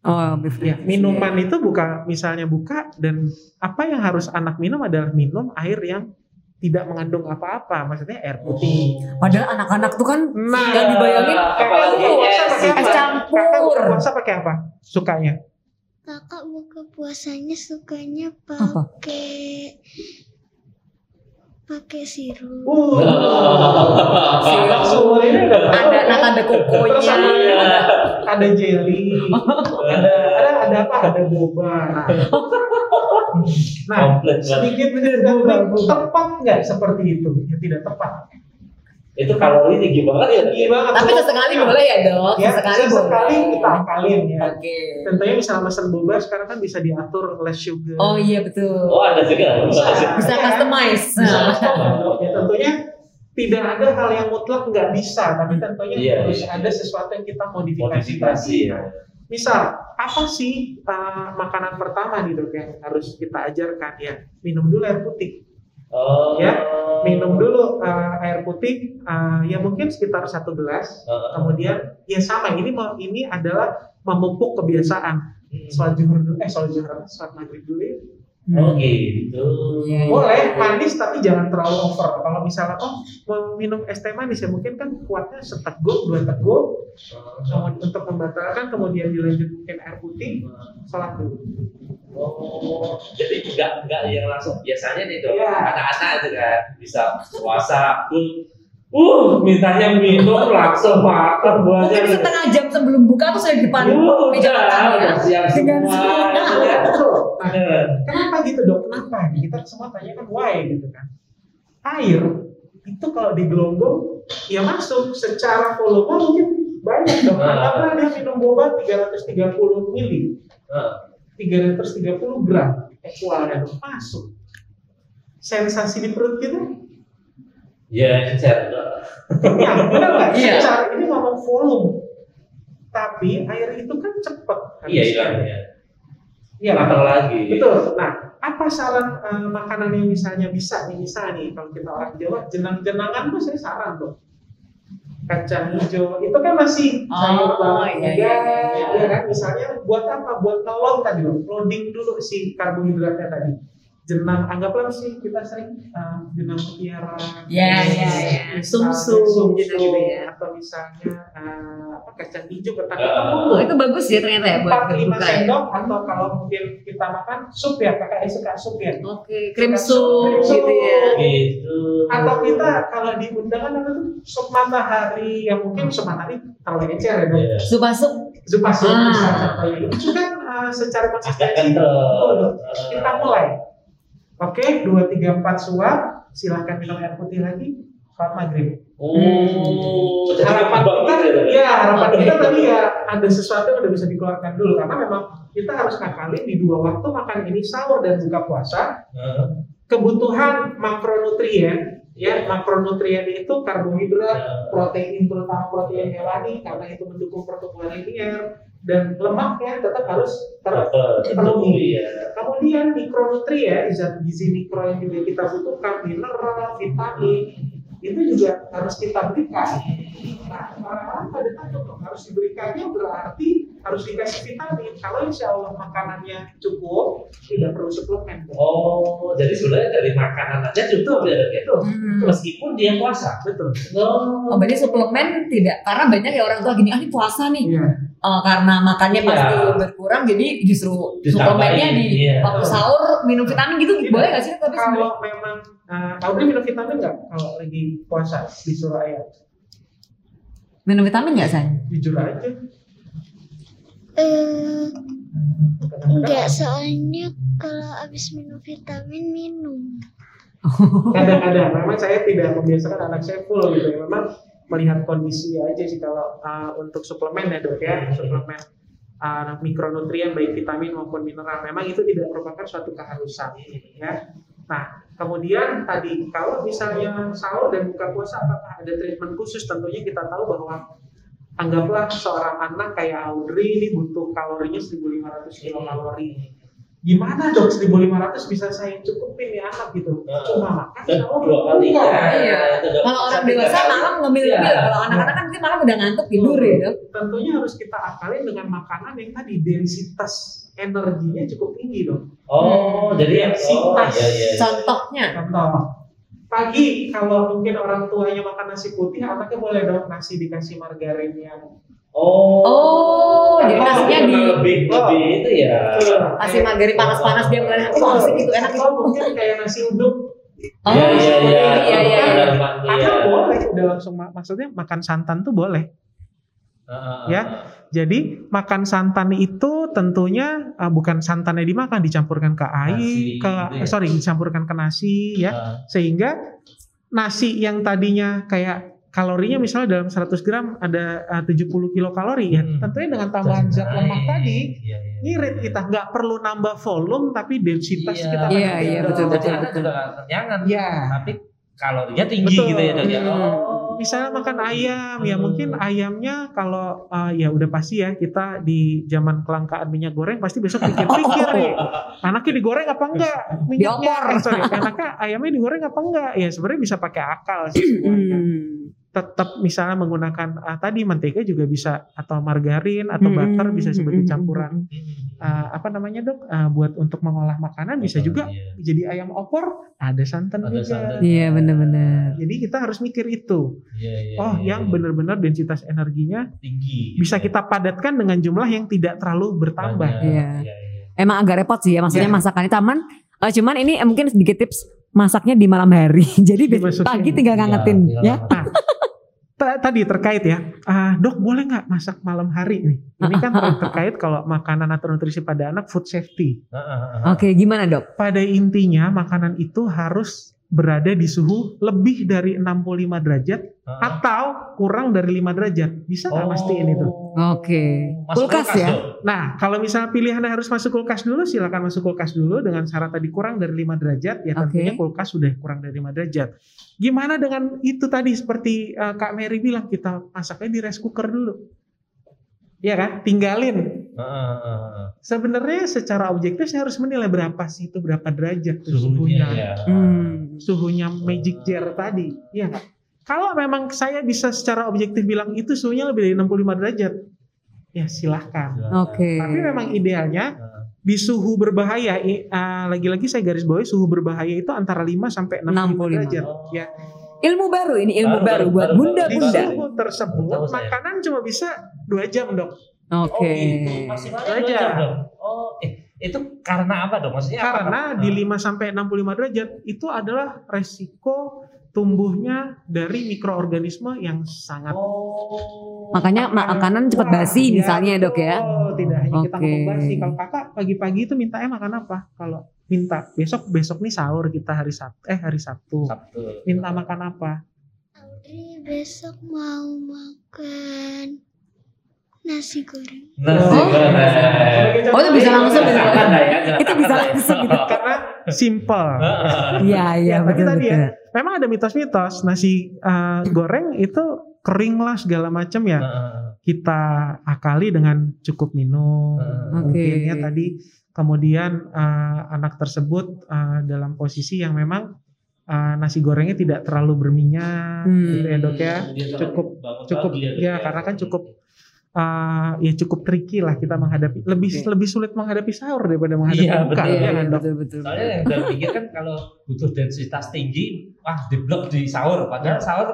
Oh, beef Ya, minuman itu buka misalnya buka dan apa yang harus anak minum adalah minum air yang tidak mengandung apa-apa, maksudnya air putih. Padahal anak-anak tuh kan Nah, yang dibayangin apalagi Kakak puasa es, pakai apa? es campur. Kakak puasa pakai apa? Sukanya? Kakak buka puasanya sukanya Apa? pakai pakai sirup. Uh, Sirup. tahu, ada kan? ada kokonya. ada, ada jelly, ada ada ada apa? Ada boba. Nah, nah sedikit sedikit tepat nggak seperti itu? Ya tidak tepat. Itu kalori tinggi banget ya. Tinggi banget. Tapi sesekali boleh ya dok, Ya, sesekali sesekali boleh. kita akalin ya. Oke. Tentunya misalnya mesen boba sekarang kan bisa diatur less sugar. Oh iya betul. Oh ada juga. Bisa. Bisa Ya. customize. Bisa Nah. customize. Ya, tentunya tidak ada hal yang mutlak nggak bisa, tapi tentunya Iya, harus iya. ada sesuatu yang kita modifikasi. Modifikasi ya. Misal, apa sih uh, makanan pertama nih dok yang harus kita ajarkan ya? Minum dulu air putih. Oh. Ya, Minum dulu uh, air putih, uh, ya mungkin sekitar satu gelas. Heeh. Kemudian ya sama ini ini adalah memupuk kebiasaan. Hmm. Sholat zuhur dulu, eh sholat zuhur, sholat maghrib dulu ya. Oh gitu. Iya, iya. Boleh manis tapi jangan terlalu over. Kalau misalnya oh mau minum es teh manis ya mungkin kan kuatnya seteguk dua teguk kemudian untuk membatalkan kemudian dilanjut mungkin air putih sholat dulu. Oh, jadi enggak enggak yang langsung biasanya nih dok, Iya. anak-anak itu kan bisa puasa full, uh mintanya minum langsung makan buahnya. Mungkin setengah jam sebelum buka tuh sudah di depan Uh, meja udah, makan ya. udah siap Dengan semua. Ya. Nah, Eh, kenapa gitu dok? Kenapa? Kita semua tanya kan why gitu kan. Air itu kalau digelombang ya masuk secara volume mungkin banyak dok. Ah. Karena dia minum boba 330 mili. eh, 330 gram equalnya dong masuk sensasi di perut kita Ya, encer. kenyang benar nggak? Iya. secara ini ngomong volume. Tapi air itu kan cepet Iya, iya. iya. Lapar lagi. betul. Nah apa saran eh, makanan yang misalnya bisa nih misalnya nih kalau kita orang Jawa jenang-jenangan tuh saya saran dong kacang hijau itu kan masih Oh, sayur banget. iya, ya, iya, iya. ya kan? Misalnya buat apa? Buat ngelon tadi loading dulu si karbohidratnya tadi jenang anggaplah sih kita sering uh, jenang mutiara iya, iya. misalnya Sum-sum sum-sum, gitu ya. atau misalnya uh, apa kacang hijau ketan hitam Oh itu bagus ya ternyata ya buat empat lima berbuka ya. sendok atau kalau mungkin kita makan sup ya kakak suka sup ya Oke, krim Suka sup krim gitu sup. ya. Gitu. atau kita kalau di undangan apa tuh sup matahari yang mungkin sup matahari terlalu encer ya Iya. Sup sup masuk Ah. contohnya. itu kan uh, secara konsistensi. Betul. kita mulai Oke, 2, 3, 4 suap. Silahkan minum air putih lagi. Sholat maghrib. Oh, Harapan kita, ya? ya harapan kita tadi ya ada sesuatu yang udah bisa dikeluarkan dulu. Karena memang kita harus ngakalin di dua waktu makan ini sahur dan buka puasa. Heeh. Kebutuhan makronutrien, ya makronutrien itu karbohidrat, protein terutama protein hewani karena itu mendukung pertumbuhan linear dan lemaknya tetap harus ter Terpenuhi ya. Kemudian mikronutrien, zat gizi mikro yang juga kita butuhkan, mineral, vitamin, itu juga harus kita berikan. Nah, orang-orang pada harus diberikannya berarti harus dikasih vitamin. Kalau insya Allah makanannya cukup, tidak perlu suplemen. Oh, jadi sebenarnya dari makanan aja cukup ya dok ya? Betul, Hmm. Meskipun dia puasa. betul. Oh, Oh berarti suplemen tidak karena banyak ya orang tua gini ah ini puasa nih Iya. Eh, karena makannya pasti berkurang jadi justru suplemennya di iya. waktu sahur minum vitamin gitu Tidak. boleh gak sih tapi sebenarnya Kalau memang, uh, Audrey minum vitamin nggak kalau lagi puasa disuruh ayah? minum vitamin nggak san? Jujur aja. Eh, enggak soalnya kalau habis minum vitamin minum. kadang-kadang memang saya tidak membiasakan anak saya full gitu ya memang melihat kondisi aja sih kalau uh, untuk suplemen ya dok ya suplemen uh, mikronutrien baik vitamin maupun mineral memang itu tidak merupakan suatu keharusan ya Nah, kemudian tadi kalau misalnya sahur dan buka puasa apakah ada treatment khusus? Tentunya kita tahu bahwa anggaplah seorang anak kayak Audrey ini butuh kalorinya 1500 kilokalori. Gimana dok 1500 bisa saya cukupin ya anak gitu? Nah. Cuma makan dua kali ya. Iya. Kalau orang dewasa malam ngemil-ngemil, Iya. kalau anak-anak kan nanti malam udah ngantuk tidur ya dok. Tentunya harus kita akalin dengan makanan yang tadi densitas energinya cukup tinggi dong. Oh, jadi yang oh, Sintas. iya iya. Contohnya, Contoh, pagi kalau mungkin orang tuanya makan nasi putih, anaknya boleh dong nasi dikasih margarin yang Oh. Oh, jadi nasinya di lebih lebih itu ya. kasih margarin panas-panas dia mulai wah asik itu enak itu. Atau mungkin kayak nasi uduk. Oh, Iya iya iya. iya iya. iya. Iya. Anak boleh, udah langsung ma- maksudnya makan santan tuh boleh. Ya. Jadi makan santan itu tentunya uh, bukan santannya dimakan, dicampurkan ke air, Nasi, ke gitu ya. eh, sorry dicampurkan ke nasi ya. Ah. sehingga nasi yang tadinya kayak kalorinya misalnya dalam 100 gram ada uh, 70 kilokalori ya Hmm. tentunya dengan tambahan zat lemak tadi Iya, iya. ngirit kita nggak perlu nambah volume tapi densitas Iya. kita Iya, iya, betul, betul, anak betul. juga nggak ya Tapi kalorinya tinggi Betul. gitu ya dok ya. Hmm. Oh. Misalnya makan ayam ya Hmm. mungkin ayamnya kalau uh, ya udah pasti ya kita di zaman kelangkaan minyak goreng pasti besok pikir-pikir nih anaknya digoreng apa enggak minyaknya. Eh, sorry anaknya ayamnya digoreng apa enggak ya sebenarnya bisa pakai akal sih. Hmm. tetap misalnya menggunakan ah, tadi mentega juga bisa atau margarin atau Hmm. butter bisa sebagai Hmm. campuran ah, apa namanya dok Ah, buat untuk mengolah makanan bisa juga Iya. jadi ayam opor ada santan Ada juga santan. Iya benar-benar. jadi kita harus mikir itu Iya, iya, oh iya, yang iya. benar-benar densitas energinya tinggi. bisa kita padatkan dengan jumlah yang tidak terlalu bertambah Banyak. Iya. Iya, iya. Emang agak repot sih ya maksudnya Iya. masakannya taman. eh, cuman ini eh, mungkin sedikit tips masaknya di malam hari. Jadi besok Dimasukin. pagi tinggal ngangetin Iya, ya. Ta- tadi terkait ya ah, dok boleh nggak masak malam hari nih ini kan ter- terkait kalau makanan atau nutrisi pada anak food safety. Oke, gimana dok? pada intinya makanan itu harus berada di suhu lebih dari 65 derajat Ah. atau kurang dari 5 derajat. Bisa nggak mastiin itu? Oke. Masuk Kulkas ya? Dok? Nah, kalau misalnya pilihannya harus masuk kulkas dulu, silakan masuk kulkas dulu dengan syarat tadi kurang dari 5 derajat, ya tentunya Oke. kulkas sudah kurang dari 5 derajat. Gimana dengan itu tadi seperti uh, Kak Mary bilang kita masaknya di rice cooker dulu. Iya kan? Tinggalin. Ah. Sebenarnya secara objektif saya harus menilai berapa sih itu berapa derajat tuh Suhunya suhunya. ya. Hmm. Suhunya magic jar tadi. Iya nggak? Kalau memang saya bisa secara objektif bilang itu suhunya lebih dari 65 derajat, ya silahkan. Oke. Tapi memang idealnya di suhu berbahaya, ah, lagi-lagi saya garis bawahi suhu berbahaya itu antara 5 sampai 65 65. derajat. Oh. Ya. Ilmu baru ini ilmu Baru, baru, baru, buat baru, Di bunda-bunda. suhu tersebut Tahu saya. makanan cuma bisa dua jam dok. Oh, Oke. gitu. Maksimalnya dua Aja. jam dong. Oh, eh, itu karena apa dong? Maksudnya apa, Karena Dok? di 5 sampai 65 derajat itu adalah resiko tumbuhnya dari mikroorganisme yang sangat Oh. Makanya Makanan makanan cepat basi ya, misalnya dok ya. Oh, tidak hanya kita Oke. ngomong basi. Kalau kakak pagi-pagi itu mintanya makan apa? Kalau minta besok besok nih sahur kita hari Sabtu eh hari Sabtu. Sabtu. Minta makan apa? Audrey besok mau makan nasi goreng. Nasi Oh. goreng. Oh, itu bisa langsung ya? Dah ya, Itu bisa ya. langsung gitu. Karena simple. Iya iya Ya, tapi betul tadi ya, Memang ada mitos-mitos nasi uh, goreng itu kering lah segala macam ya. Kita akali dengan cukup minum. Oke. Mungkin ya tadi kemudian uh, anak tersebut uh, dalam posisi yang memang uh, nasi gorengnya tidak terlalu berminyak Hmm. gitu ya dok ya. Cukup cukup pagi ya, Dok, karena kan cukup uh, ya cukup tricky lah kita menghadapi lebih Oke. lebih sulit menghadapi sahur daripada menghadapi Iya, buka betul. ya Iya kan dok. betul betul. Soalnya yang saya pikir kan kalau butuh densitas tinggi, wah diblok di sahur. Padahal sahur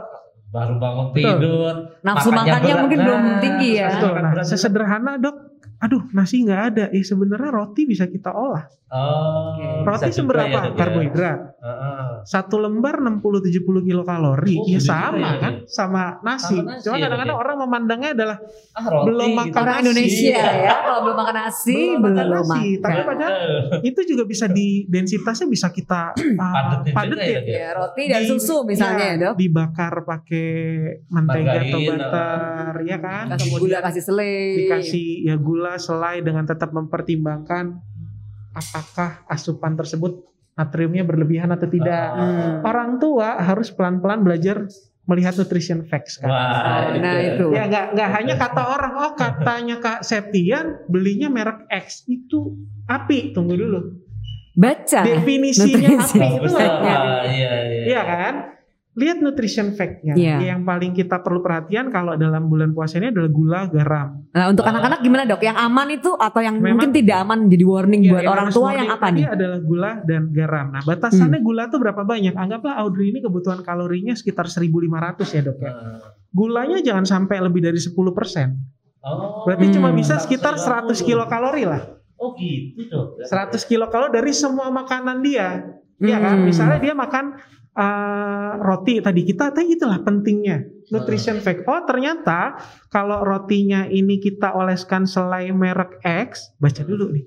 baru bangun Betul. tidur. Nafsu makannya makannya berat. mungkin Nah, belum tinggi ya. Betul. Betul. Nah, sesederhana dok, aduh nasi nggak ada. Eh sebenarnya roti bisa kita olah. Oh, Oke. Roti bisa seberapa? ya, ya. Karbohidrat. Heeh. Satu lembar 60-70 kilokalori. Oh, ya gitu sama juga ya, kan, sama nasi. Sama nasi Cuma ya, kadang-kadang ya? orang memandangnya adalah Ah, roti Belum gitu. makan Orang nasi. Indonesia ya kalau belum makan nasi Belum belum, makan nasi. makan. Tapi padahal itu juga bisa di densitasnya bisa kita uh, Padetin juga padetin. ya, ya? Ya, roti dan Di- susu misalnya ya, dok. Dibakar pakai mentega atau Margarin, butter, ya kan? Kasih gula, kasih selai. dikasih ya gula selai dengan tetap mempertimbangkan apakah asupan tersebut natriumnya berlebihan atau tidak. Hmm. Orang tua harus pelan-pelan belajar melihat nutrition facts kan. Wah, Nah, itu. Ya nggak nggak hanya kata orang, oh katanya Kak Septian belinya merek X itu api. Tunggu dulu. Baca. Definisinya nutrisi. api itu lah. Iya, iya. Iya kan? Lihat nutrition fact-nya. Iya. Yang paling kita perlu perhatian kalau dalam bulan puasa ini adalah gula, garam. Nah, untuk anak-anak gimana dok? Yang aman itu atau yang Memang- mungkin tidak aman jadi warning Ya, buat orang tua yang apa nih? adalah gula dan garam. Nah, batasannya Hmm. gula tuh berapa banyak? Anggaplah Audrey ini kebutuhan kalorinya sekitar 1500 ya, Dok ya. Nah. Gulanya jangan sampai lebih dari 10%. Oh. Berarti cuma Hmm. bisa sekitar 100 kilokalori lah. Oh gitu dok. 100 kilokalori dari semua makanan dia. Iya kan? Hmm. Misalnya dia makan uh, roti tadi kita, tadi itulah pentingnya nutrition fact. Oh ternyata kalau rotinya ini kita oleskan selai merek X, baca dulu nih,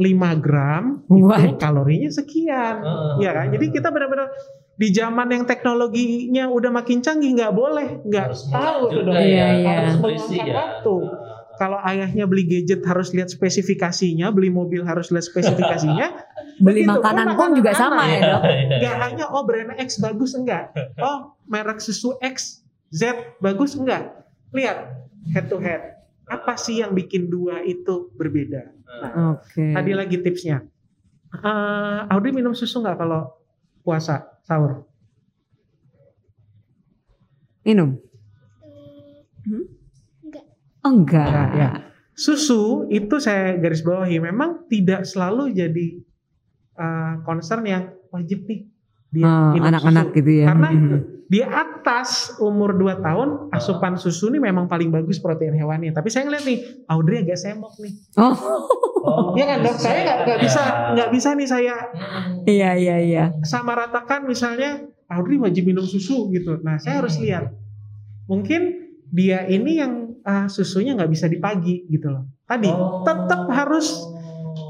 5 gram itu kalorinya sekian, Heeh. Iya kan? Jadi kita benar-benar di zaman yang teknologinya udah makin canggih nggak boleh nggak tahu tuh dong. Iya, ya, iya. Harus nutrisi meluangkan ya. waktu. Kalau ayahnya beli gadget harus lihat spesifikasinya, beli mobil harus lihat spesifikasinya. Beli Begitu makanan pun pun juga sama Iya, ya dok? iya. Gak hanya oh brand X bagus enggak. Oh merek susu X Z bagus enggak. Lihat head to head. Apa sih yang bikin dua itu berbeda? Nah, Oke. tadi lagi tipsnya. Eh, Audrey minum susu nggak kalau puasa sahur? Minum? Hmm, enggak. Enggak, ya. Susu itu saya garis bawahi memang tidak selalu jadi uh, concern yang wajib nih dia Oh, minum anak-anak gitu ya. Karena Mhm. di atas umur 2 tahun asupan susu ini memang paling bagus protein hewani. Tapi saya ngeliat nih Audrey agak semok nih. Oh, Oh, Iya kan dok? Saya nggak nggak bisa nggak bisa nih saya iya iya iya. sama ratakan misalnya Audrey wajib minum susu gitu. Nah saya harus Hmm. lihat mungkin dia ini yang uh, susunya nggak bisa di pagi gitu loh. Tadi Oh. tetap harus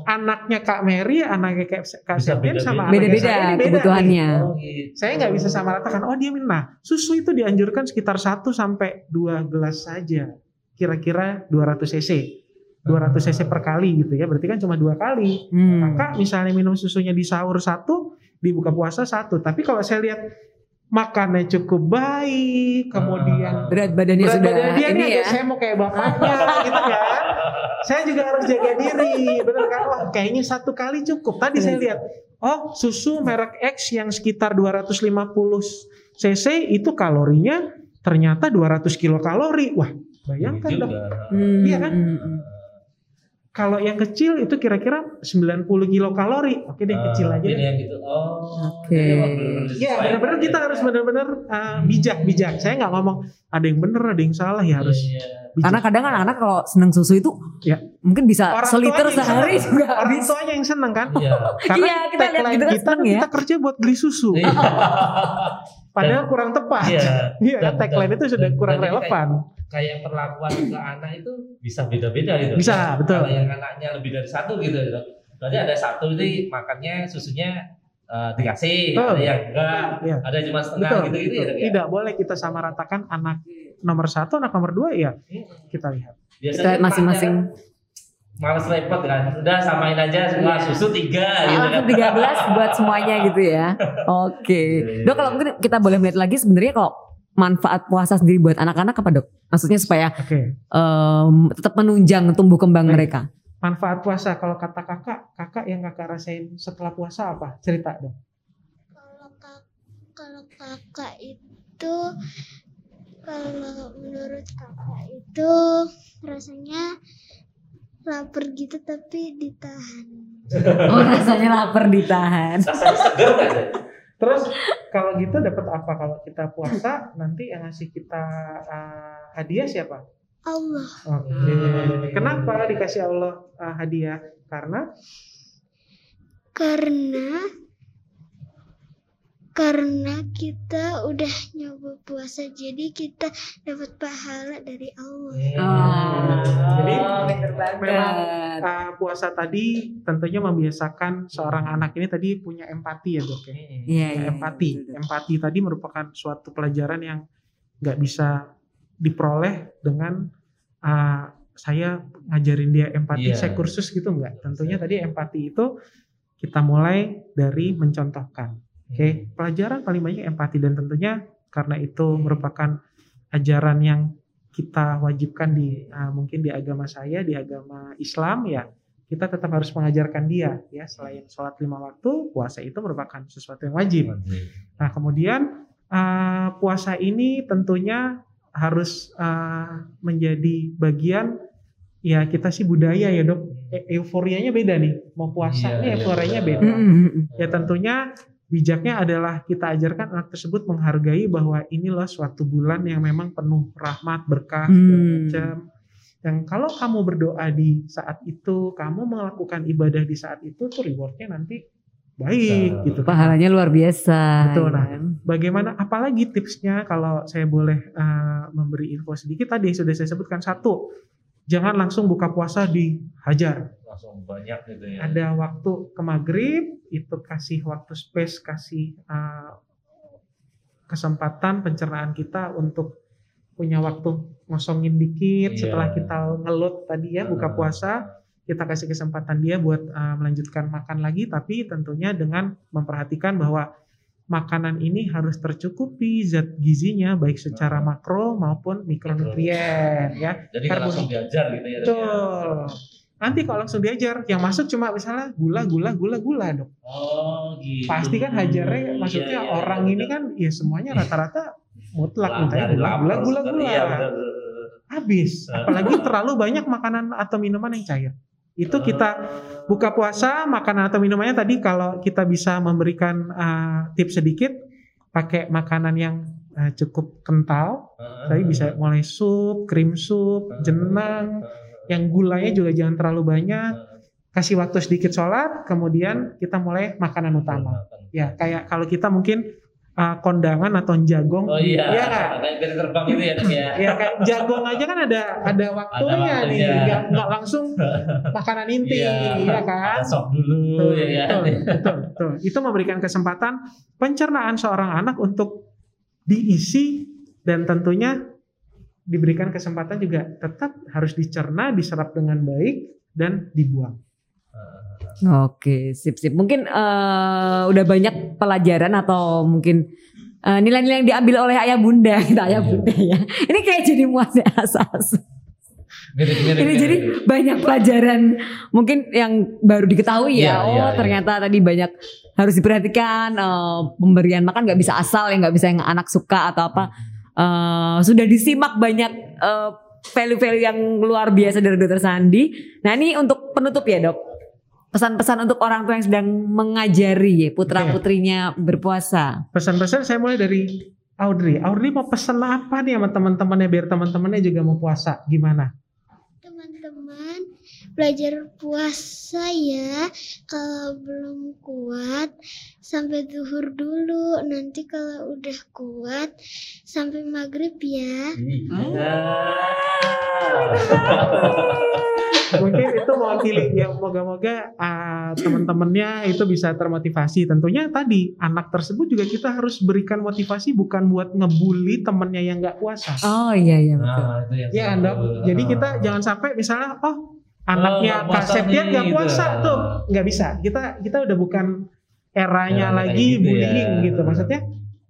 anaknya Kak Mary, anaknya Kak, Kak Bisa Septian beda-beda. sama anaknya saya Beda-beda beda nih. kebutuhannya. Oh, gitu. Saya nggak bisa sama ratakan. Oh dia minum. Nah susu itu dianjurkan sekitar 1 sampai 2 gelas saja. Kira-kira 200 cc. 200 cc per kali gitu ya. Berarti kan cuma dua kali. Hmm. Maka misalnya minum susunya di sahur satu, di buka puasa satu. Tapi kalau saya lihat makannya cukup baik, kemudian Berat badannya berat sudah badan dia ini ya. saya mau kayak bapaknya gitu kan. Saya juga harus jaga diri, bener kan? Wah kayaknya satu kali cukup. Tadi saya lihat, oh susu merek X yang sekitar 250 cc itu kalorinya ternyata 200 kilokalori. Wah bayangkan dong. Hmm, Iya kan? hmm, hmm. Kalau yang kecil itu kira-kira 90 kilokalori. Oke deh kecil Ah, aja. Ini deh. yang gitu. Oh. Oke. Iya disesuaikan benar-benar kita ya. harus benar-benar uh, bijak bijak. Saya nggak ngomong ada yang bener ada yang salah ya harus Iya, iya. bijak. Karena kadang anak-anak kalau seneng susu itu Ya. mungkin bisa Orang seliter sehari seneng. juga orang habis. tuanya yang seneng kan. Iya. Karena Iya, kita lihat tagline gitu kan kita seneng ya. kita kerja buat beli susu. Iya. Padahal kurang tepat. Iya. Iya kan Dan- tagline dan- itu sudah dan- kurang dan relevan. Kayak perlakuan ke anak itu bisa beda-beda gitu. Bisa, betul. Kalau yang anaknya lebih dari satu gitu. gitu. Berarti ada satu ini makannya susunya eh, dikasih, Betul. ada yang enggak, Iya. ada cuma setengah Betul, gitu-gitu ya. betul. Dok, ya? Tidak boleh kita sama ratakan anak nomor satu, anak nomor dua ya Hmm. kita lihat. Biasanya Kita masing-masing. Males repot kan. Udah samain aja semua Iya. susu tiga gitu kan. Langsung 13 buat semuanya gitu ya. Oke. Dok kalau mungkin kita boleh melihat lagi sebenarnya kalau manfaat puasa sendiri buat anak-anak apa dok? Maksudnya supaya Oke. em, tetap menunjang tumbuh kembang Baik. mereka. Manfaat puasa kalau kata kakak, kakak yang kakak rasain setelah puasa apa? Cerita dong. Kalau kak, kalau kakak itu, kalau menurut kakak itu rasanya lapar gitu tapi ditahan. Oh rasanya lapar ditahan. Rasanya seger kan? Terus kalau gitu dapat apa kalau kita puasa nanti yang ngasih kita uh, hadiah siapa? Allah Oke. Hmm. Kenapa dikasih Allah uh, hadiah? Karena karena karena kita udah nyoba puasa jadi kita dapat pahala dari Allah. Oh, Jadi, bener memang uh, puasa tadi tentunya membiasakan seorang anak ini tadi punya empati ya dok ya. Iya, Punya iya, empati. betul. Empati tadi merupakan suatu pelajaran yang nggak bisa diperoleh dengan uh, saya ngajarin dia empati, Iya. saya kursus gitu nggak. Tentunya tadi empati itu kita mulai dari mencontohkan. Oke, pelajaran paling banyak empati dan tentunya karena itu merupakan ajaran yang kita wajibkan di uh, mungkin di agama saya di agama Islam ya kita tetap harus mengajarkan dia ya selain sholat lima waktu puasa itu merupakan sesuatu yang wajib. Nah kemudian uh, puasa ini tentunya harus uh, menjadi bagian ya kita sih budaya ya dok e euforianya beda nih mau puasa Iya, nih iya, euforianya betul. beda. Ya tentunya bijaknya adalah kita ajarkan anak tersebut menghargai bahwa inilah suatu bulan yang memang penuh rahmat, berkah, Hmm. macam. Yang kalau kamu berdoa di saat itu, kamu melakukan ibadah di saat itu, tuh rewardnya nanti baik Bisa. gitu. Pahalanya luar biasa. Betul, nah. kan? Bagaimana? Apalagi tipsnya kalau saya boleh uh, memberi info sedikit tadi sudah saya sebutkan satu, jangan langsung buka puasa dihajar. Langsung banyak gitu ya. ada waktu ke maghrib itu kasih waktu space kasih uh, kesempatan pencernaan kita untuk punya waktu ngosongin dikit Iya. setelah kita ngelut tadi ya buka puasa kita kasih kesempatan dia buat uh, melanjutkan makan lagi tapi tentunya dengan memperhatikan bahwa makanan ini harus tercukupi zat gizinya baik secara makro maupun mikronutrien ya Jadi nggak langsung diajar gitu ya. Ya? Betul. Nanti kalau langsung diajar, yang masuk cuma misalnya gula, gula, gula, gula dok. Oh gitu. Pasti kan hajarnya, maksudnya Iya, iya, orang iya, ini kan, ya semuanya rata-rata mutlak mintanya gula, gula, gula, gula. Iya. Habis. Ah. Apalagi terlalu banyak makanan atau minuman yang cair. Itu kita buka puasa, makanan atau minumannya tadi kalau kita bisa memberikan uh, tips sedikit, pakai makanan yang uh, cukup kental. Tadi bisa mulai sup, krim sup, jenang, yang gulanya juga jangan terlalu banyak. ah, kasih waktu sedikit sholat, kemudian kita mulai makanan utama. Ya, kayak kalau kita mungkin uh, kondangan atau jagong, Oh iya. Iya nggak? Kayak piring terbang itu ya, ya. ya kayak jagong aja kan ada ada waktunya Ada nih, nggak nggak langsung makanan inti, Iya. ya kan? Ada sop dulu Betul, ya kan. betul, betul, betul. Itu memberikan kesempatan pencernaan seorang anak untuk diisi dan tentunya diberikan kesempatan juga tetap harus dicerna, diserap dengan baik dan dibuang. Oke, sip sip. Mungkin eh, udah banyak pelajaran atau mungkin eh, nilai-nilai yang diambil oleh ayah bunda, kita ayah Iya. bunda ya. Ini kayak jadi muasnya asas. Mirip-mirip. Ini ya. jadi banyak pelajaran mungkin yang baru diketahui ya. Iya, oh iya, iya. ternyata tadi banyak harus diperhatikan eh, pemberian makan nggak bisa asal ya nggak bisa yang anak suka atau apa. Eh, sudah disimak banyak eh, value-value yang luar biasa dari Dokter Sandi. Nah ini untuk penutup ya dok. Pesan-pesan untuk orang tua yang sedang mengajari putra putrinya berpuasa. Pesan-pesan saya mulai dari Audrey. Audrey mau pesan apa nih sama teman-temannya biar teman-temannya juga mau puasa? Gimana? Teman-teman belajar puasa ya. Kalau belum kuat sampai zuhur dulu. Nanti kalau udah kuat sampai maghrib ya. Iya. Mungkin itu mewakili ya moga-moga ah, teman-temannya itu bisa termotivasi. Tentunya tadi anak tersebut juga kita harus berikan motivasi bukan buat ngebully temennya yang nggak puasa. Oh iya iya betul. Nah, itu yang dok. seru. Jadi kita Ah. jangan sampai misalnya oh anaknya puasa kasetnya nggak gitu. puasa tuh nggak bisa. Kita kita udah bukan eranya Eranya lagi kayak gitu bullying ya. gitu. Maksudnya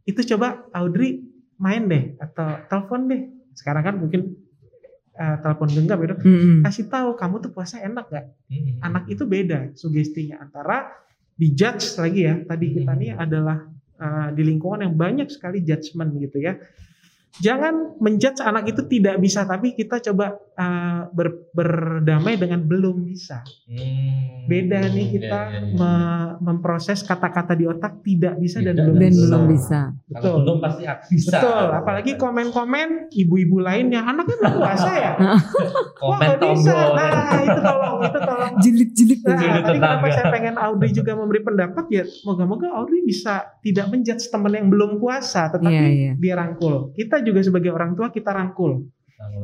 itu coba Audrey main deh atau telepon deh. Sekarang kan mungkin eh, telepon genggam ya dok. Mm-mm. Kasih tahu kamu tuh puasa enak gak? Mm-mm. Anak itu beda sugestinya antara dijudge lagi ya. Tadi kita Hmm. nih adalah eh, di lingkungan yang banyak sekali judgement gitu ya. Jangan menjudge anak itu tidak bisa, tapi kita coba eh, ber- berdamai dengan belum bisa. Hmm. Beda nih kita iya, iya. me- memproses kata-kata di otak tidak bisa dan Tidak belum Dan bisa. belum bisa. Kalau Betul. belum pasti bisa. Betul, apalagi komen-komen ibu-ibu lainnya anaknya belum puasa ya. Wah Komen nggak bisa. Nah itu tolong, itu tolong Jilid-jilid. Nah, Jilid tadi kenapa saya pengen Audrey juga memberi pendapat ya, moga-moga Audrey bisa tidak menjudge teman yang belum puasa, tetapi Iya, iya. dia rangkul. Kita juga sebagai orang tua kita rangkul,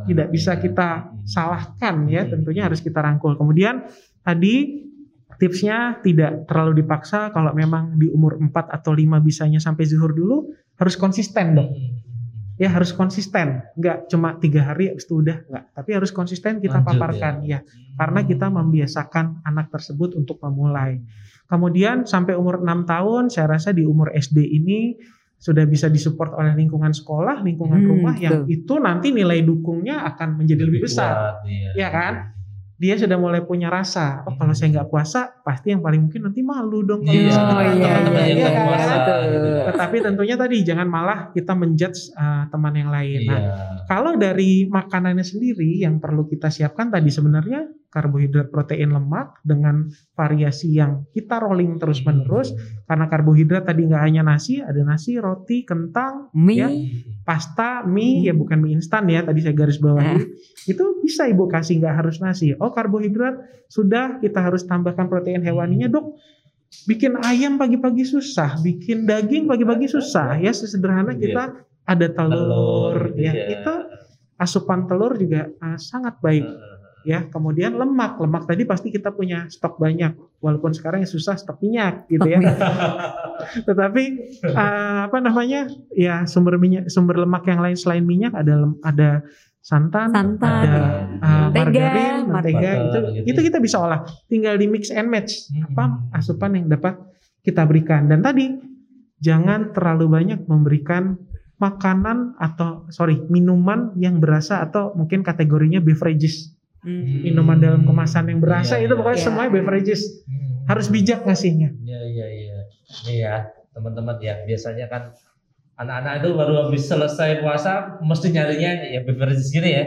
tidak bisa kita salahkan ya, Hmm. tentunya harus kita rangkul. Kemudian tadi tipsnya tidak terlalu dipaksa, kalau memang di umur 4 atau 5 bisanya sampai zuhur dulu, harus konsisten dong. Hmm. ya harus konsisten. Nggak cuma tiga hari habis itu udah nggak. Tapi harus konsisten kita Lanjut, paparkan ya. Karena kita membiasakan anak tersebut untuk memulai. Kemudian sampai umur enam tahun saya rasa di umur SD ini sudah bisa disupport oleh lingkungan sekolah lingkungan Hmm, rumah yang betul. itu nanti nilai dukungnya akan menjadi lebih besar kuat, iya. ya kan dia sudah mulai punya rasa oh kalau saya nggak puasa pasti yang paling mungkin nanti malu dong kalau Iya, Oh, iya, iya, dia iya, kan. puasa, gitu. tetapi tentunya tadi jangan malah kita menjudge uh, teman yang lain Iya. nah kalau dari makanannya sendiri yang perlu kita siapkan tadi sebenarnya karbohidrat, protein, lemak dengan variasi yang kita rolling terus menerus karena karbohidrat tadi nggak hanya nasi, ada nasi, roti, kentang, Mie. Ya. pasta, mie ya bukan mie instan ya tadi saya garis bawahi itu bisa ibu kasih nggak harus nasi. Oh karbohidrat sudah kita harus tambahkan protein hewaninya dok. Bikin ayam pagi-pagi susah, bikin daging pagi-pagi susah ya sesederhana Iya. kita ada telur, ya iya. itu asupan telur juga uh, sangat baik ya kemudian lemak. Lemak tadi pasti kita punya stok banyak. Walaupun sekarang yang susah stok minyak gitu ya. Tetapi eh, apa namanya? Ya sumber minyak sumber lemak yang lain selain minyak ada ada santan, Santan, ada mentega, margarin mentega itu gitu. itu kita bisa olah. Tinggal di mix and match Hmm. apa asupan yang dapat kita berikan. Dan tadi jangan terlalu banyak memberikan makanan atau sorry minuman yang berasa atau mungkin kategorinya beverages Hmm. minuman dalam kemasan yang berasa Iya, itu pokoknya Iya. semuanya beverages Hmm. harus bijak ngasihnya Iya iya iya. Ini ya teman-teman ya biasanya kan anak-anak itu baru habis selesai puasa mesti nyarinya ya beverages gini ya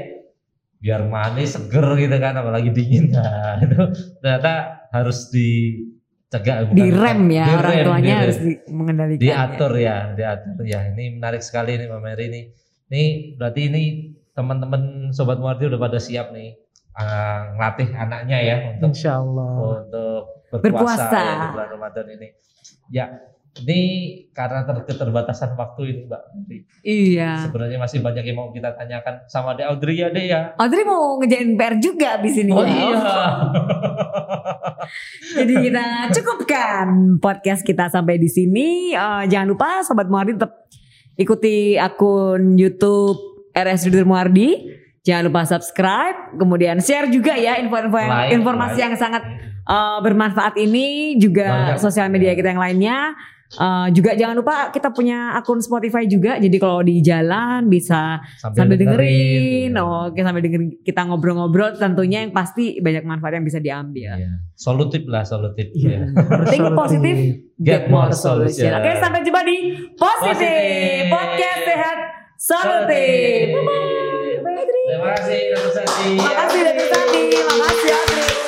biar manis seger gitu kan apalagi dingin nah itu ternyata harus dicegah bukan- Direm ya direm, orang tuanya direm. harus di- mengendalikan. diatur ya diatur ya ini menarik sekali nih Mbak Mary ini ini berarti ini teman-teman sobat Muardi udah pada siap nih ah, ngelatih anaknya ya untuk insya Allah untuk Berpuasa. berpuasa, ya, di bulan Ramadan ini. Ya, ini karena ter- keterbatasan waktu ini Mbak. Iya. Sebenarnya masih banyak yang mau kita tanyakan sama Dek Audrey ya Dek ya. Audrey mau ngejain PR juga di sini. Oh ya. iya. Jadi kita cukupkan podcast kita sampai di sini. Eh, jangan lupa sobat Muardi tetap ikuti akun YouTube RS Dudur Muardi. Jangan lupa subscribe, kemudian share juga ya info-info yang Like, informasi like. yang sangat eh, bermanfaat ini juga Banyak. sosial media kita yang lainnya. Eh, juga jangan lupa kita punya akun Spotify juga. Jadi kalau di jalan bisa sambil dengerin, iya. oke sambil dengerin kita ngobrol-ngobrol tentunya yang pasti banyak manfaat yang bisa diambil. Iya. Solutif lah, solutif. Iya. ya. Harus Think positive, get more solution. solution. Oke, sampai jumpa di Positif Positif. Podcast Sehat Solutif. Bye bye. Terima kasih Dr. Santi. Makasih Dr. Sandi, makasih Adri.